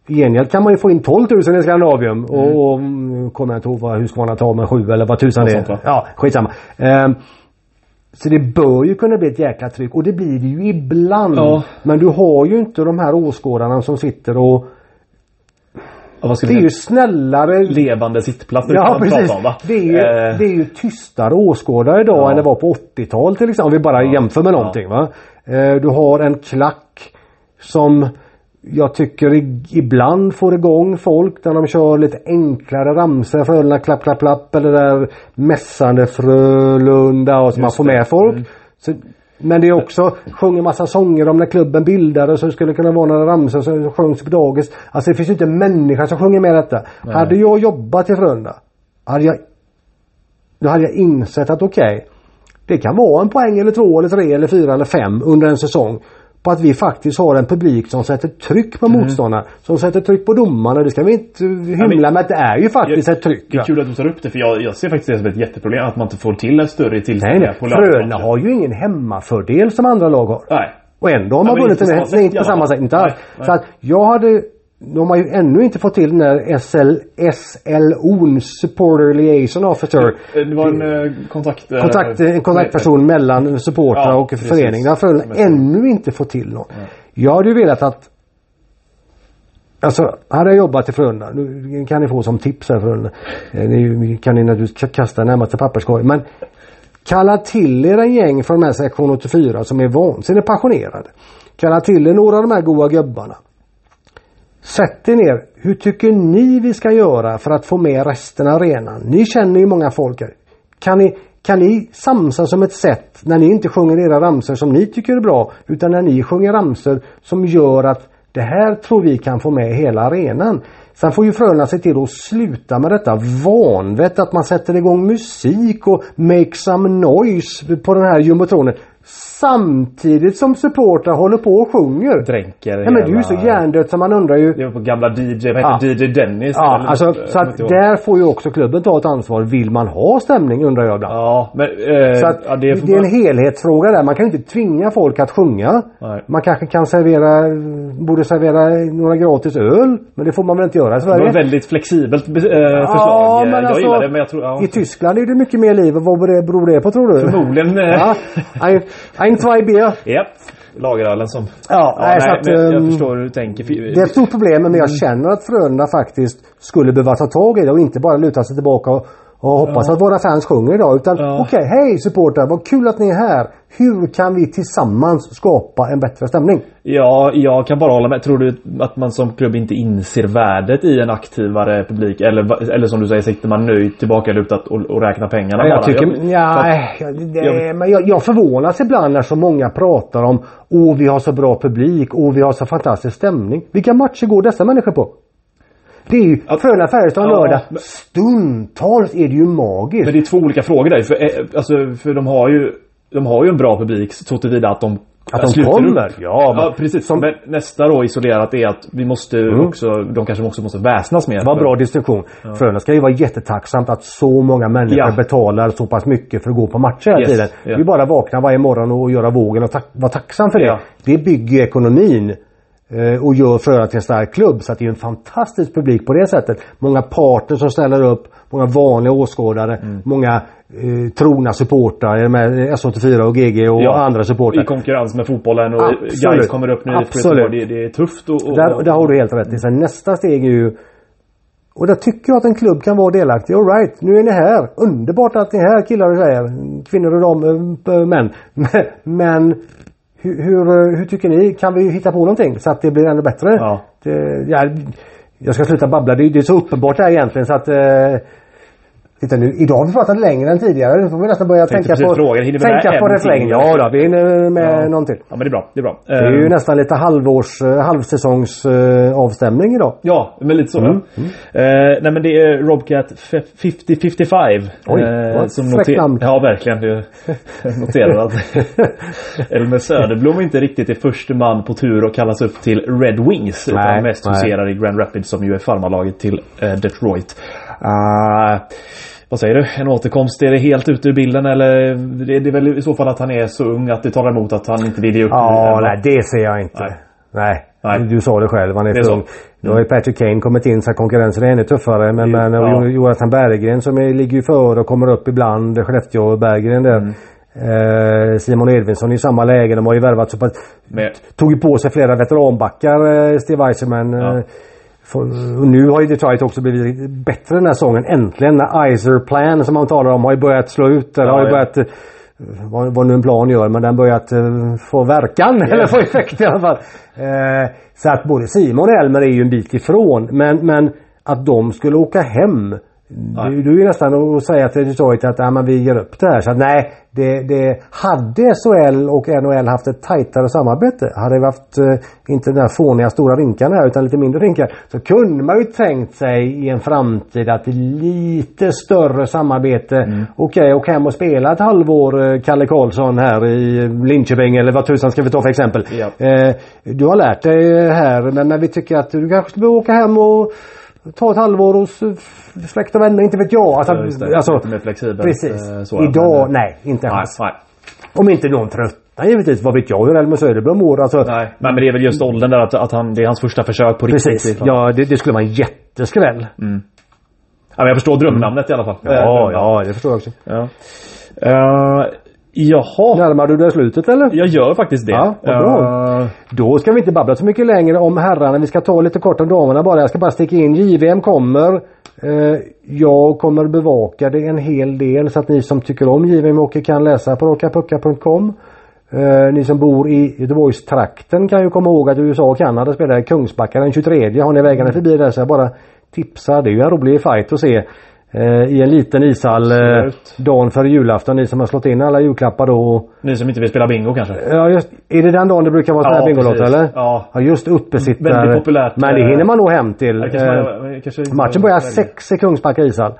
I gengäld kan man ju få in 12 000 i Skandinavium mm. och, och mm, kommer jag inte ihåg vad Husqvarna tar med 7 eller vad tusan det är. Ja, skitsamma. Uh, så det bör ju kunna bli ett jäkla tryck och det blir det ju ibland. Ja. Men du har ju inte de här åskådarna som sitter och Ja, det är ju snällare Levande sittplatser ja, precis. Om, det, är ju, eh. det är ju tystare åskådare idag ja. än det var på 80-tal till exempel. Om vi bara ja. jämför med någonting. Va? Eh, du har en klack som jag tycker ibland får igång folk när de kör lite enklare ramsor. Frölunda klapp klapp klapp eller där mässande Frölunda och så man får med folk. Mm. Så, men det är också, sjunger massa sånger om när klubben bildades så det skulle kunna vara några ramsor som sjöngs på dagis. Alltså det finns ju inte en människa som sjunger med detta. Nej. Hade jag jobbat i Frölunda hade jag då hade jag insett att okej okay, det kan vara en poäng eller två eller tre eller fyra eller fem under en säsong på att vi faktiskt har en publik som sätter tryck på mm. motståndarna. Som sätter tryck på domarna. Det ska vi inte hymla med att det är ju faktiskt jag, ett tryck. Det är kul att du tar upp det för jag, jag ser faktiskt det som ett jätteproblem att man inte får till en större tillställning på Frölunda har ju ingen hemmafördel som andra lag har. Nej. Och ändå har man vunnit en... Nej, inte på samma sätt. Inte alls. Så att jag hade de har ju ännu inte fått till den där SL, SLO, Supporter Liaison Officer. Det var en eh, kontakt... Eh, kontakt en kontaktperson mellan supportrar ja, och förening. Det har Frölunda ännu inte fått till någon. Ja. Jag hade ju velat att Alltså, hade jag jobbat i Frölunda, nu kan ni få som tips här Frölunda. Eh, ni kan ni naturligtvis kasta närmaste papperskorg. Men kalla till er en gäng från de här sektion 84 som är vansinnigt passionerade. Kalla till er några av de här goa gubbarna. Sätt er ner. Hur tycker ni vi ska göra för att få med resten av arenan? Ni känner ju många folk här. Kan ni, kan ni samsas som ett sätt när ni inte sjunger era ramsor som ni tycker är bra utan när ni sjunger ramsor som gör att det här tror vi kan få med hela arenan. Sen får ju Frölunda se till att sluta med detta vanvett att man sätter igång musik och make some noise på den här jumbotronen. Samtidigt som supportrar håller på och sjunger. Dränker. Nej men det är ju så hjärndött så man undrar ju. Det var på gamla DJ, vad heter DJ Dennis? Ja, eller alltså något, så att där får ju också klubben ta ett ansvar. Vill man ha stämning undrar jag ibland. Ja, men... Eh, Så att ja, det, är man- en helhetsfråga där. Man kan ju inte tvinga folk att sjunga. Nej. Man kanske kan servera, borde servera några gratis öl. Men det får man väl inte göra i Det var Sverige? väldigt flexibelt eh, förslag. men jag alltså, gillar det men jag tror... Ja, I Tyskland är det mycket mer liv. Vad beror det- beror det på tror du? Förmodligen... eh, Ja, (laughs) ein, zwei Bier. Japp. Lagerölen som... Ja, nej, så att, men jag ehm, förstår hur du tänker. Det är ett stort problem men jag känner att Frölunda faktiskt skulle behöva ta tag i det och inte bara luta sig tillbaka och, och hoppas att våra fans sjunger idag. Utan Ja. okej, hej supportrar, vad kul att ni är här. Hur kan vi tillsammans skapa en bättre stämning? Ja, jag kan bara hålla med. Tror du att man som klubb inte inser värdet i en aktivare publik? Eller, eller som du säger, sitter man nöjt tillbakalutat och, och räknar pengarna jag bara? tycker, Jag- ja, för att- det, jag- men jag, jag förvånas ibland när så många pratar om Åh vi har så bra publik, åh vi har så fantastisk stämning. Vilka matcher går dessa människor på? Det är ju Frölunda Färjestad Ja, lördag. men- Stundtals är det ju magiskt. Men det är två olika frågor där. För, eh, alltså, för de har ju de har ju en bra publik så tillvida att de Att de sluter kommer? Upp. Ja, ja precis. som- Men nästa då isolerat är att vi måste också, de kanske också måste väsnas mer. Var bra distinktion. Frölunda ska ju vara jättetacksamt att så många människor Ja. betalar så pass mycket för att gå på matcher hela Yes, tiden. ja. Vi bara vakna varje morgon och göra vågen och tack, vara tacksam för det. Ja. Det bygger ekonomin eh, och gör Frölunda till en stark klubb. Så att det är en fantastisk publik på det sättet. Många partners som ställer upp, många vanliga åskådare, Mm. många eh, trogna supportrar med S84 och GG och Ja, andra supportrar. I konkurrens med fotbollen och Absolut. guys kommer upp nu. Absolut. Det, det är tufft och, och, Där, där har du helt rätt i. Sen nästa steg är ju och där tycker jag att en klubb kan vara delaktig. All right, nu är ni här. Underbart att ni är här killar och tjejer. Kvinnor och dam, män. Men, (laughs) men hur, hur, hur tycker ni? Kan vi hitta på någonting så att det blir ännu bättre? Ja. Det, ja, jag ska sluta babbla. Det, det är så uppenbart det här egentligen så att eh, Titta nu, idag har vi pratat längre än tidigare. Nu får vi nästan börja tänka på, fråga, hinner vi med tänka på till? Ja då, vi hinner med Ja. någon till. Ja men det är bra. Det är bra. Det är ju Eh, nästan lite halvårs, eh, halvsäsongs eh, avstämning idag. Ja, men lite så. Mm, Eh, nej men det är Robcat F- 5055. Oj, eh, vad som noter- namn. Ja verkligen. Jag noterar att (laughs) Elmer Söderblom inte riktigt är första man på tur och kallas upp till Red Wings. Nej, utan mest huserar i Grand Rapids som ju är farmarlaget till eh, Detroit. Ah, vad säger du? En återkomst? Är det helt ute ur bilden eller? Det, det är väl i så fall att han är så ung att det talar emot att han inte vill ge upp. Ja, nej det ser jag inte. Nej. Nej. Nej. Du sa det själv, han är, Det är för ung. Nu har ju Patrick Kane kommit in så att konkurrensen är ännu tuffare. Men, Det- men ja. Jo- Jonathan Berggren som är, ligger ju före och kommer upp ibland. Skellefteå och Berggren där. Mm. Eh, Simon Edvinsson i samma läge. De har ju värvat så pass... Med, Tog ju på sig flera veteranbackar, eh, Steve Eiserman. Ja. Och nu har ju Detroit också blivit bättre den här säsongen. Äntligen. När Iser Plan som man talar om har ju börjat slå ut. Eller Ja, har ju ja. börjat eh, vad, vad nu en plan gör men den börjat eh, få verkan (laughs) eller få effekt i alla fall. Eh, så att både Simon och Elmer är ju en bit ifrån men, men att de skulle åka hem Det, det är ju nästan att säga till Detroit att ja, men vi ger upp det här. Så att, nej, det, det, hade SHL och NHL haft ett tajtare samarbete, hade vi haft eh, inte den där fåniga stora rinkarna här utan lite mindre rinkar. Så kunde man ju tänkt sig i en framtid att lite större samarbete. Mm. Okej, åk hem och spela ett halvår eh, Kalle Karlsson här i Linköping eller vad tusan ska vi ta för exempel. Ja. Eh, du har lärt dig här men när vi tycker att du kanske skulle åka hem och ta ett halvår hos eh, släkt och vänner, inte vet jag. Alltså, Ja, alltså, Lite mer flexibelt, Precis. eh, så, Idag, men- nej, inte nej, alls. nej. Om inte någon tröttnar givetvis. Vad vet jag hur Elmer Söderblom mår. Alltså, Nej, nej, men det är väl just åldern där att, att han, det är hans första försök på riktigt. precis. liksom. Ja, det, det skulle vara en jätteskräll. Ja, men jag förstår drömnamnet i alla fall. Eh, Ja, ja, det förstår jag också. ja. Uh, jaha. Närmar du dig slutet eller? Jag gör faktiskt det. Ja, vad bra. Eh, Då ska vi inte babbla så mycket längre om herrarna. Vi ska ta lite kort om damerna bara. Jag ska bara sticka in. JVM kommer. Eh, jag kommer bevaka det en hel del så att ni som tycker om JVM Hockey kan läsa på rockapucka.com. Eh, ni som bor i Göteborgstrakten kan ju komma ihåg att USA och Kanada spelar i Kungsbacka den 23. Har ni vägarna förbi där så jag bara tipsar. Det är ju en rolig fight att se. Eh, I en liten ishall eh, Absolut. dagen före julafton. Ni som har slått in alla julklappar då. Ni som inte vill spela bingo kanske? Ja, just, är det den dagen det brukar vara sådana Ja, här Bingolotto precis. eller? Ja. ja just uppesittare. Väldigt populärt, Men det eh, hinner man nog hem till. Ja, kanske Eh, man- kanske matchen börjar sex i Kungsbacka ishall.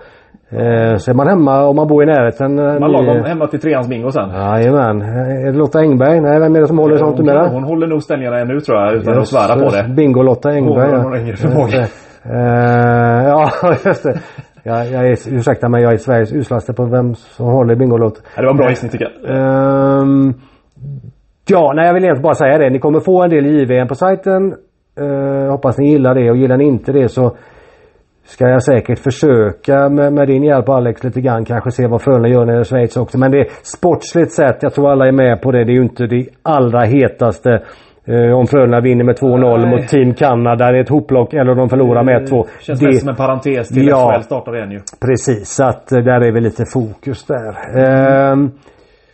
Eh, så är man hemma om man bor i närheten. eh, Man lagom hemma till treans bingo sen. Jajamän. Eh, Är det Lotta Engberg? Nej, vem är det som håller sånt numera? hon håller nog ställningarna ännu tror jag utan att svära på det. Bingo-Lotta Engberg. Hon har någon yngre förmåga. (laughs) Eh, ja, (laughs) just det. Jag, jag är, ursäkta mig, jag är Sveriges uslaste på vem som håller Bingolotto. Ja, det var en bra gissning tycker jag. Ehm, ja, nej jag vill egentligen bara säga det. Ni kommer få en del JVM på sajten. Uh, hoppas ni gillar det och gillar ni inte det så ska jag säkert försöka med, med din hjälp Alex lite grann kanske se vad Frölunda gör när det är Schweiz också. Men det är sportsligt sett, jag tror alla är med på det. Det är ju inte det allra hetaste. Eh, om Frölunda vinner med 2-0 Nej. mot Team Kanada, är ett hopplock eller de förlorar med 1-2. Känns Det- som en parentes till Ja. SHL startar igen ju. Precis, så att eh, där är vi lite fokus där. Ehm,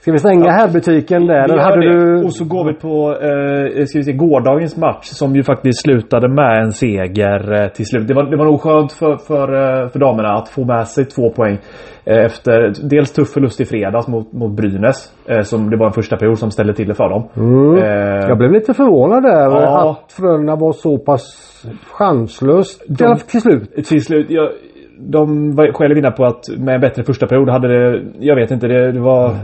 ska vi stänga herrbutiken där? Vi Eller gör hade det. du... Och så går vi på eh, ska vi se, gårdagens match som ju faktiskt slutade med en seger eh, till slut. Det var, det var nog skönt för, för, eh, för damerna att få med sig två poäng. Eh, efter dels tuff förlust i fredags mot, mot Brynäs. Eh, som det var en första period som ställde till det för dem. Eh, Jag blev lite förvånad där Ja. att Frölunda var så pass chanslöst De- till slut. Till slut, jag, de var själv inne på att med en bättre första period hade det, jag vet inte, det, det var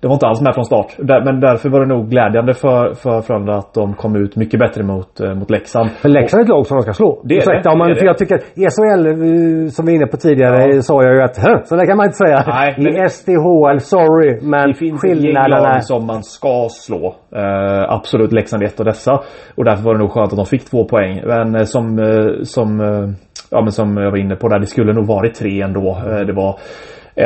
Det var inte alls med från start. Där, men därför var det nog glädjande för, för Frölunda att de kom ut mycket bättre mot, eh, mot Leksand. Men Leksand är ett lag som de ska slå. Det är Ursäkta, det, man, det är för det. jag tycker att i SHL, eh, som vi var inne på tidigare, sa jag ju att "Hö, så det kan man inte säga. Nej, men- I SDHL, sorry, men Det finns skillnaderna... lag som man ska slå. Eh, absolut Leksand är ett av dessa. Och därför var det nog skönt att de fick två poäng. Men eh, som, eh, som, ja, men som jag var inne på där, det skulle nog varit tre ändå. Det var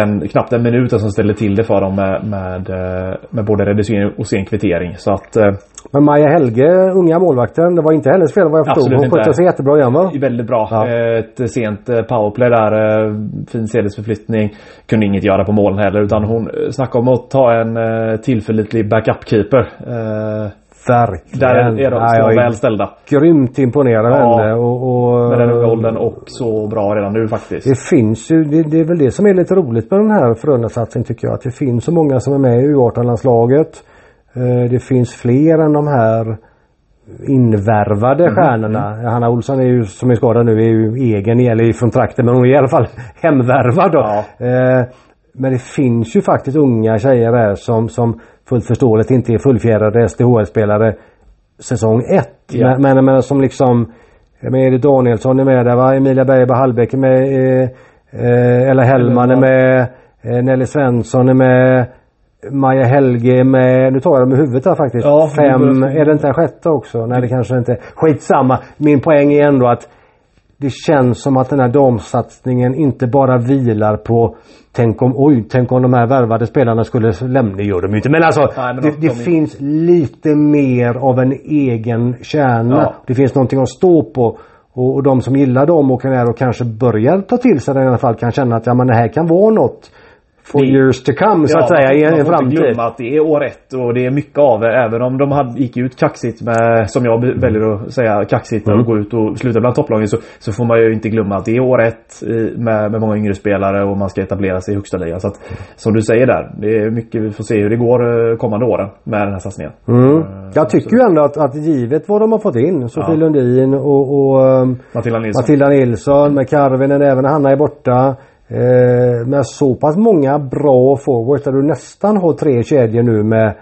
en, knappt en minut som ställde till det för dem med, med, eh, med både reducering och sen kvittering. Så att eh, Men Maja Helge, unga målvakten, det var inte hennes fel vad jag förstod. Hon skötte sig jättebra igen va? väldigt bra. Ja. Eh, Ett sent powerplay där. Fin sedelsförflyttning. Kunde inget göra på målen heller. Utan hon snackade om att ta en tillförlitlig backup-keeper. Eh, Verkligen. Där är de så jag är väl ställda. grymt imponerad av Ja. henne. Och, och, Med den åldern och så bra redan nu faktiskt. Det finns ju, det, det är väl det som är lite roligt med den här Frölunda-satsningen tycker jag. Att det finns så många som är med i U18-landslaget. Eh, Det finns fler än de här invärvade Mhm. stjärnorna. Hanna Olsson är ju, som är skadad nu, är ju egen, eller från trakten, men hon är i alla fall hemvärvad då. Ja. Eh, Men det finns ju faktiskt unga tjejer här som, som fullt förståeligt inte är fullfjädrade SDHL-spelare säsong 1. Ja. Men, men, men som liksom menar, Edith Danielsson är med där va? Emilia Bergberg Hallbäck är med. Eh, eh, Ella Hellman är med. Eh, Nelly Svensson är med. Maja Helge är med. Nu tar jag dem i huvudet här faktiskt. Ja, Fem. Är det inte en sjätte också? Nej det kanske inte är. Skitsamma. Min poäng är ändå att det känns som att den här damsatsningen inte bara vilar på Tänk om, oj, tänk om de här värvade spelarna skulle lämna. Det gör de ju inte. Men alltså, Nej, men det, de- det de- finns lite mer av en egen kärna. Ja. Det finns någonting att stå på. Och, och de som gillar dem och kan, och kanske börjar ta till sig den i alla fall kan känna att ja, men det här kan vara något for years to come så att säga i en, man en får inte framtid. glömma att det är år ett och det är mycket av det. Även om de hade, gick ut kaxigt med, som jag väljer att säga, kaxigt Mm. och gå ut och sluta bland topplagen så, så får man ju inte glömma att det är år ett med, med många yngre spelare och man ska etablera sig i högsta ligan. Så att, som du säger där, det är mycket, vi får se hur det går eh, kommande åren med den här satsningen. Mm. Jag tycker ju ändå att, att givet vad de har fått in, Sofie Ja. Lundin och, och ehm, Matilda Nilsson. Matilda Nilsson med Karvinen, även Hanna är borta. Eh, med så pass många bra forwards där du nästan har tre kedjor nu med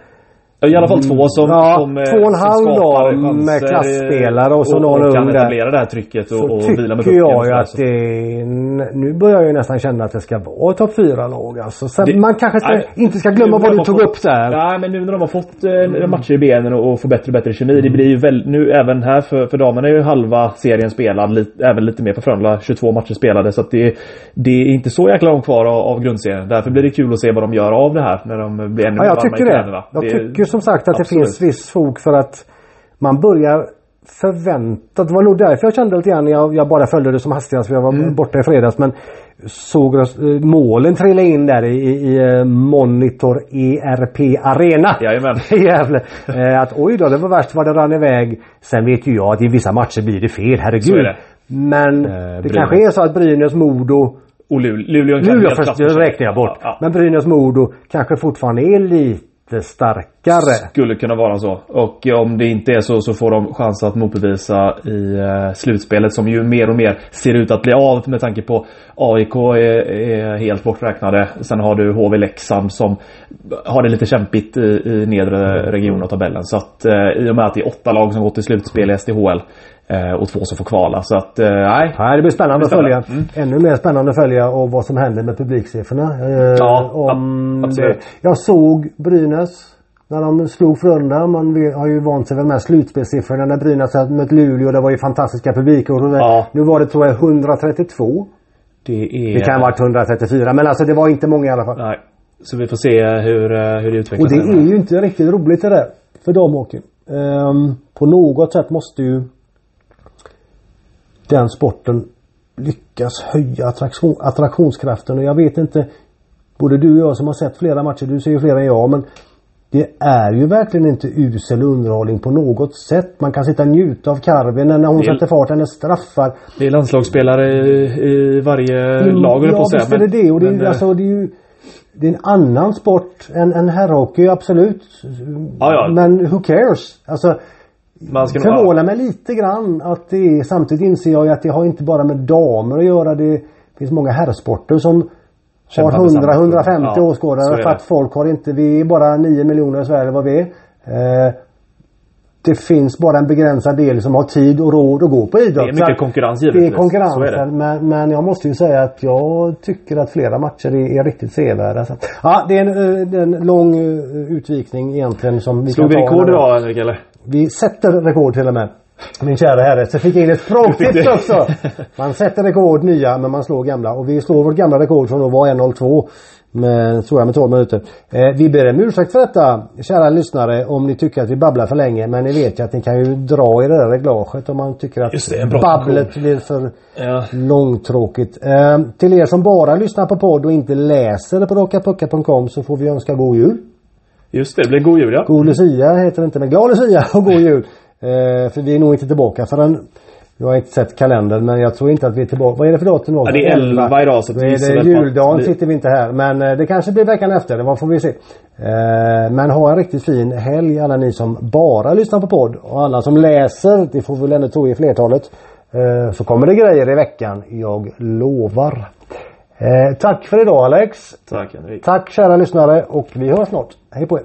i alla fall två som, Ja, som, eh, två och en halv dag med chanser, klassspelare och så och, någon och kan etablera det här trycket och, så och vila med pucken. jag ju att det Nu börjar jag ju nästan känna att det ska vara topp fyra lag alltså. Sen Det- man kanske ska, Nej, inte ska glömma vad de du tog fått- upp där. Ja men nu när de har fått eh, matcher i benen och, och får bättre och bättre kemi. Det blir ju väl, nu även här för, för damerna är ju halva serien spelad. Lite, även lite mer för Frölunda. 22 matcher spelade. Så att det, det är inte så jäkla långt kvar av, av grundserien. Därför blir det kul att se vad de gör av det här. När de blir ännu Ja, mer jag varma tycker i det. kläderna. Jag Det är- tycker som sagt att det absolut. finns viss fog för att man börjar förvänta. Det var nog därför jag kände lite grann jag, jag bara följde det som hastigast för jag var Mm. borta i fredags. Men såg eh, målen trilla in där i, i, eh, Monitor ERP Arena. Jajamän. (laughs) Gävle. Eh, att oj då, det var värst vad det rann iväg. Sen vet ju jag att i vissa matcher blir det fel, herregud. Så är det. Men Eh, det Brynäs. kanske är så att Brynäs, Modo Och Luleå, Luleå, Luleå först, det räknar jag bort. Ja, ja. Men Brynäs Modo kanske fortfarande är lite starkare. Skulle kunna vara så. Och eh, om det inte är så så får de chans att motbevisa i eh, slutspelet som ju mer och mer ser ut att bli av med tanke på AIK är, är helt borträknade. Sen har du HV Leksand som har det lite kämpigt i, i nedre regionen av tabellen. Så att eh, i och med att det är åtta lag som går till slutspel i SDHL och två som får kvala. Så att eh, nej. Nej, det blir spännande att följa. spännande. Ännu mer spännande att följa och vad som händer med publiksiffrorna. Eh, Ja, om ab- absolut. det. Jag såg Brynäs när de slog Frölunda. Man har ju vant sig vid de här slutspelssiffrorna när Brynäs mött Luleå. Det var ju fantastiska publikår. Ja. Nu var det tror jag 132. Det är... Det kan ha varit 134 men alltså det var inte många i alla fall. Nej. Så vi får se hur, eh, hur det utvecklas. Och det är ju inte riktigt roligt det där. För dem Håkan. Ehm, på något sätt måste ju den sporten lyckas höja attraktion, attraktionskraften och jag vet inte Både du och jag som har sett flera matcher, du ser ju fler än jag men Det är ju verkligen inte usel underhållning på något sätt. Man kan sitta och njuta av Karvinen när hon Det är- sätter fart, hennes straffar. Det är landslagsspelare i, i varje lag jag på ja att säga. visst är det det och det är, men, eh, alltså, det är ju Det är en annan sport än, än herrhockey absolut. Ja, ja. Men who cares? Alltså man ska förvånar mig lite grann att det är, samtidigt inser jag ju att det har inte bara med damer att göra. Det finns många herrsporter som har tillsammans. 100-150 Ja, åskådare är för det. att folk har inte, vi är bara 9 miljoner i Sverige vad vi är. Eh, det finns bara en begränsad del som har tid och råd att gå på idrott. Det är mycket konkurrens Det är givetvis. Så är konkurrensen det. men, men jag måste ju säga att jag tycker att flera matcher är, är riktigt sevärda. Ja, det är en, eh, det är en lång eh, utvikning egentligen som vi Slog vi kan ta rekord en annan- idag Henrik eller? Vi sätter rekord till och med. Min kära herre. Så fick jag in ett språktips det. (laughs) också. Man sätter rekord nya men man slår gamla. Och vi slår vårt gamla rekord som då var 1.02. Med, tror jag med 12 minuter. Eh, vi ber om ursäkt för detta kära lyssnare om ni tycker att vi babblar för länge. Men ni vet ju att ni kan ju dra i det där reglaget om man tycker att Just det, babblet blir för Ja. långtråkigt. Eh, till er som bara lyssnar på podd och inte läser på rockapucka.com så får vi önska god jul. Just det, det blir god jul ja. God Lucia heter det inte men Glad Lucia och God Jul. Eh, för vi är nog inte tillbaka förrän jag har inte sett kalendern men jag tror inte att vi är tillbaka. Vad är det för datum då? Ja, det är 11 idag, så vi är det juldagen vi- sitter vi inte här men eh, det kanske blir veckan efter. Det får vi se. Eh, men ha en riktigt fin helg alla ni som bara lyssnar på podd och alla som läser. Det får vi väl ändå tro i flertalet. Eh, så kommer det grejer i veckan. Jag lovar. Eh, tack för idag Alex. Tack Henrik. Tack kära lyssnare och vi hörs snart. Hej på er.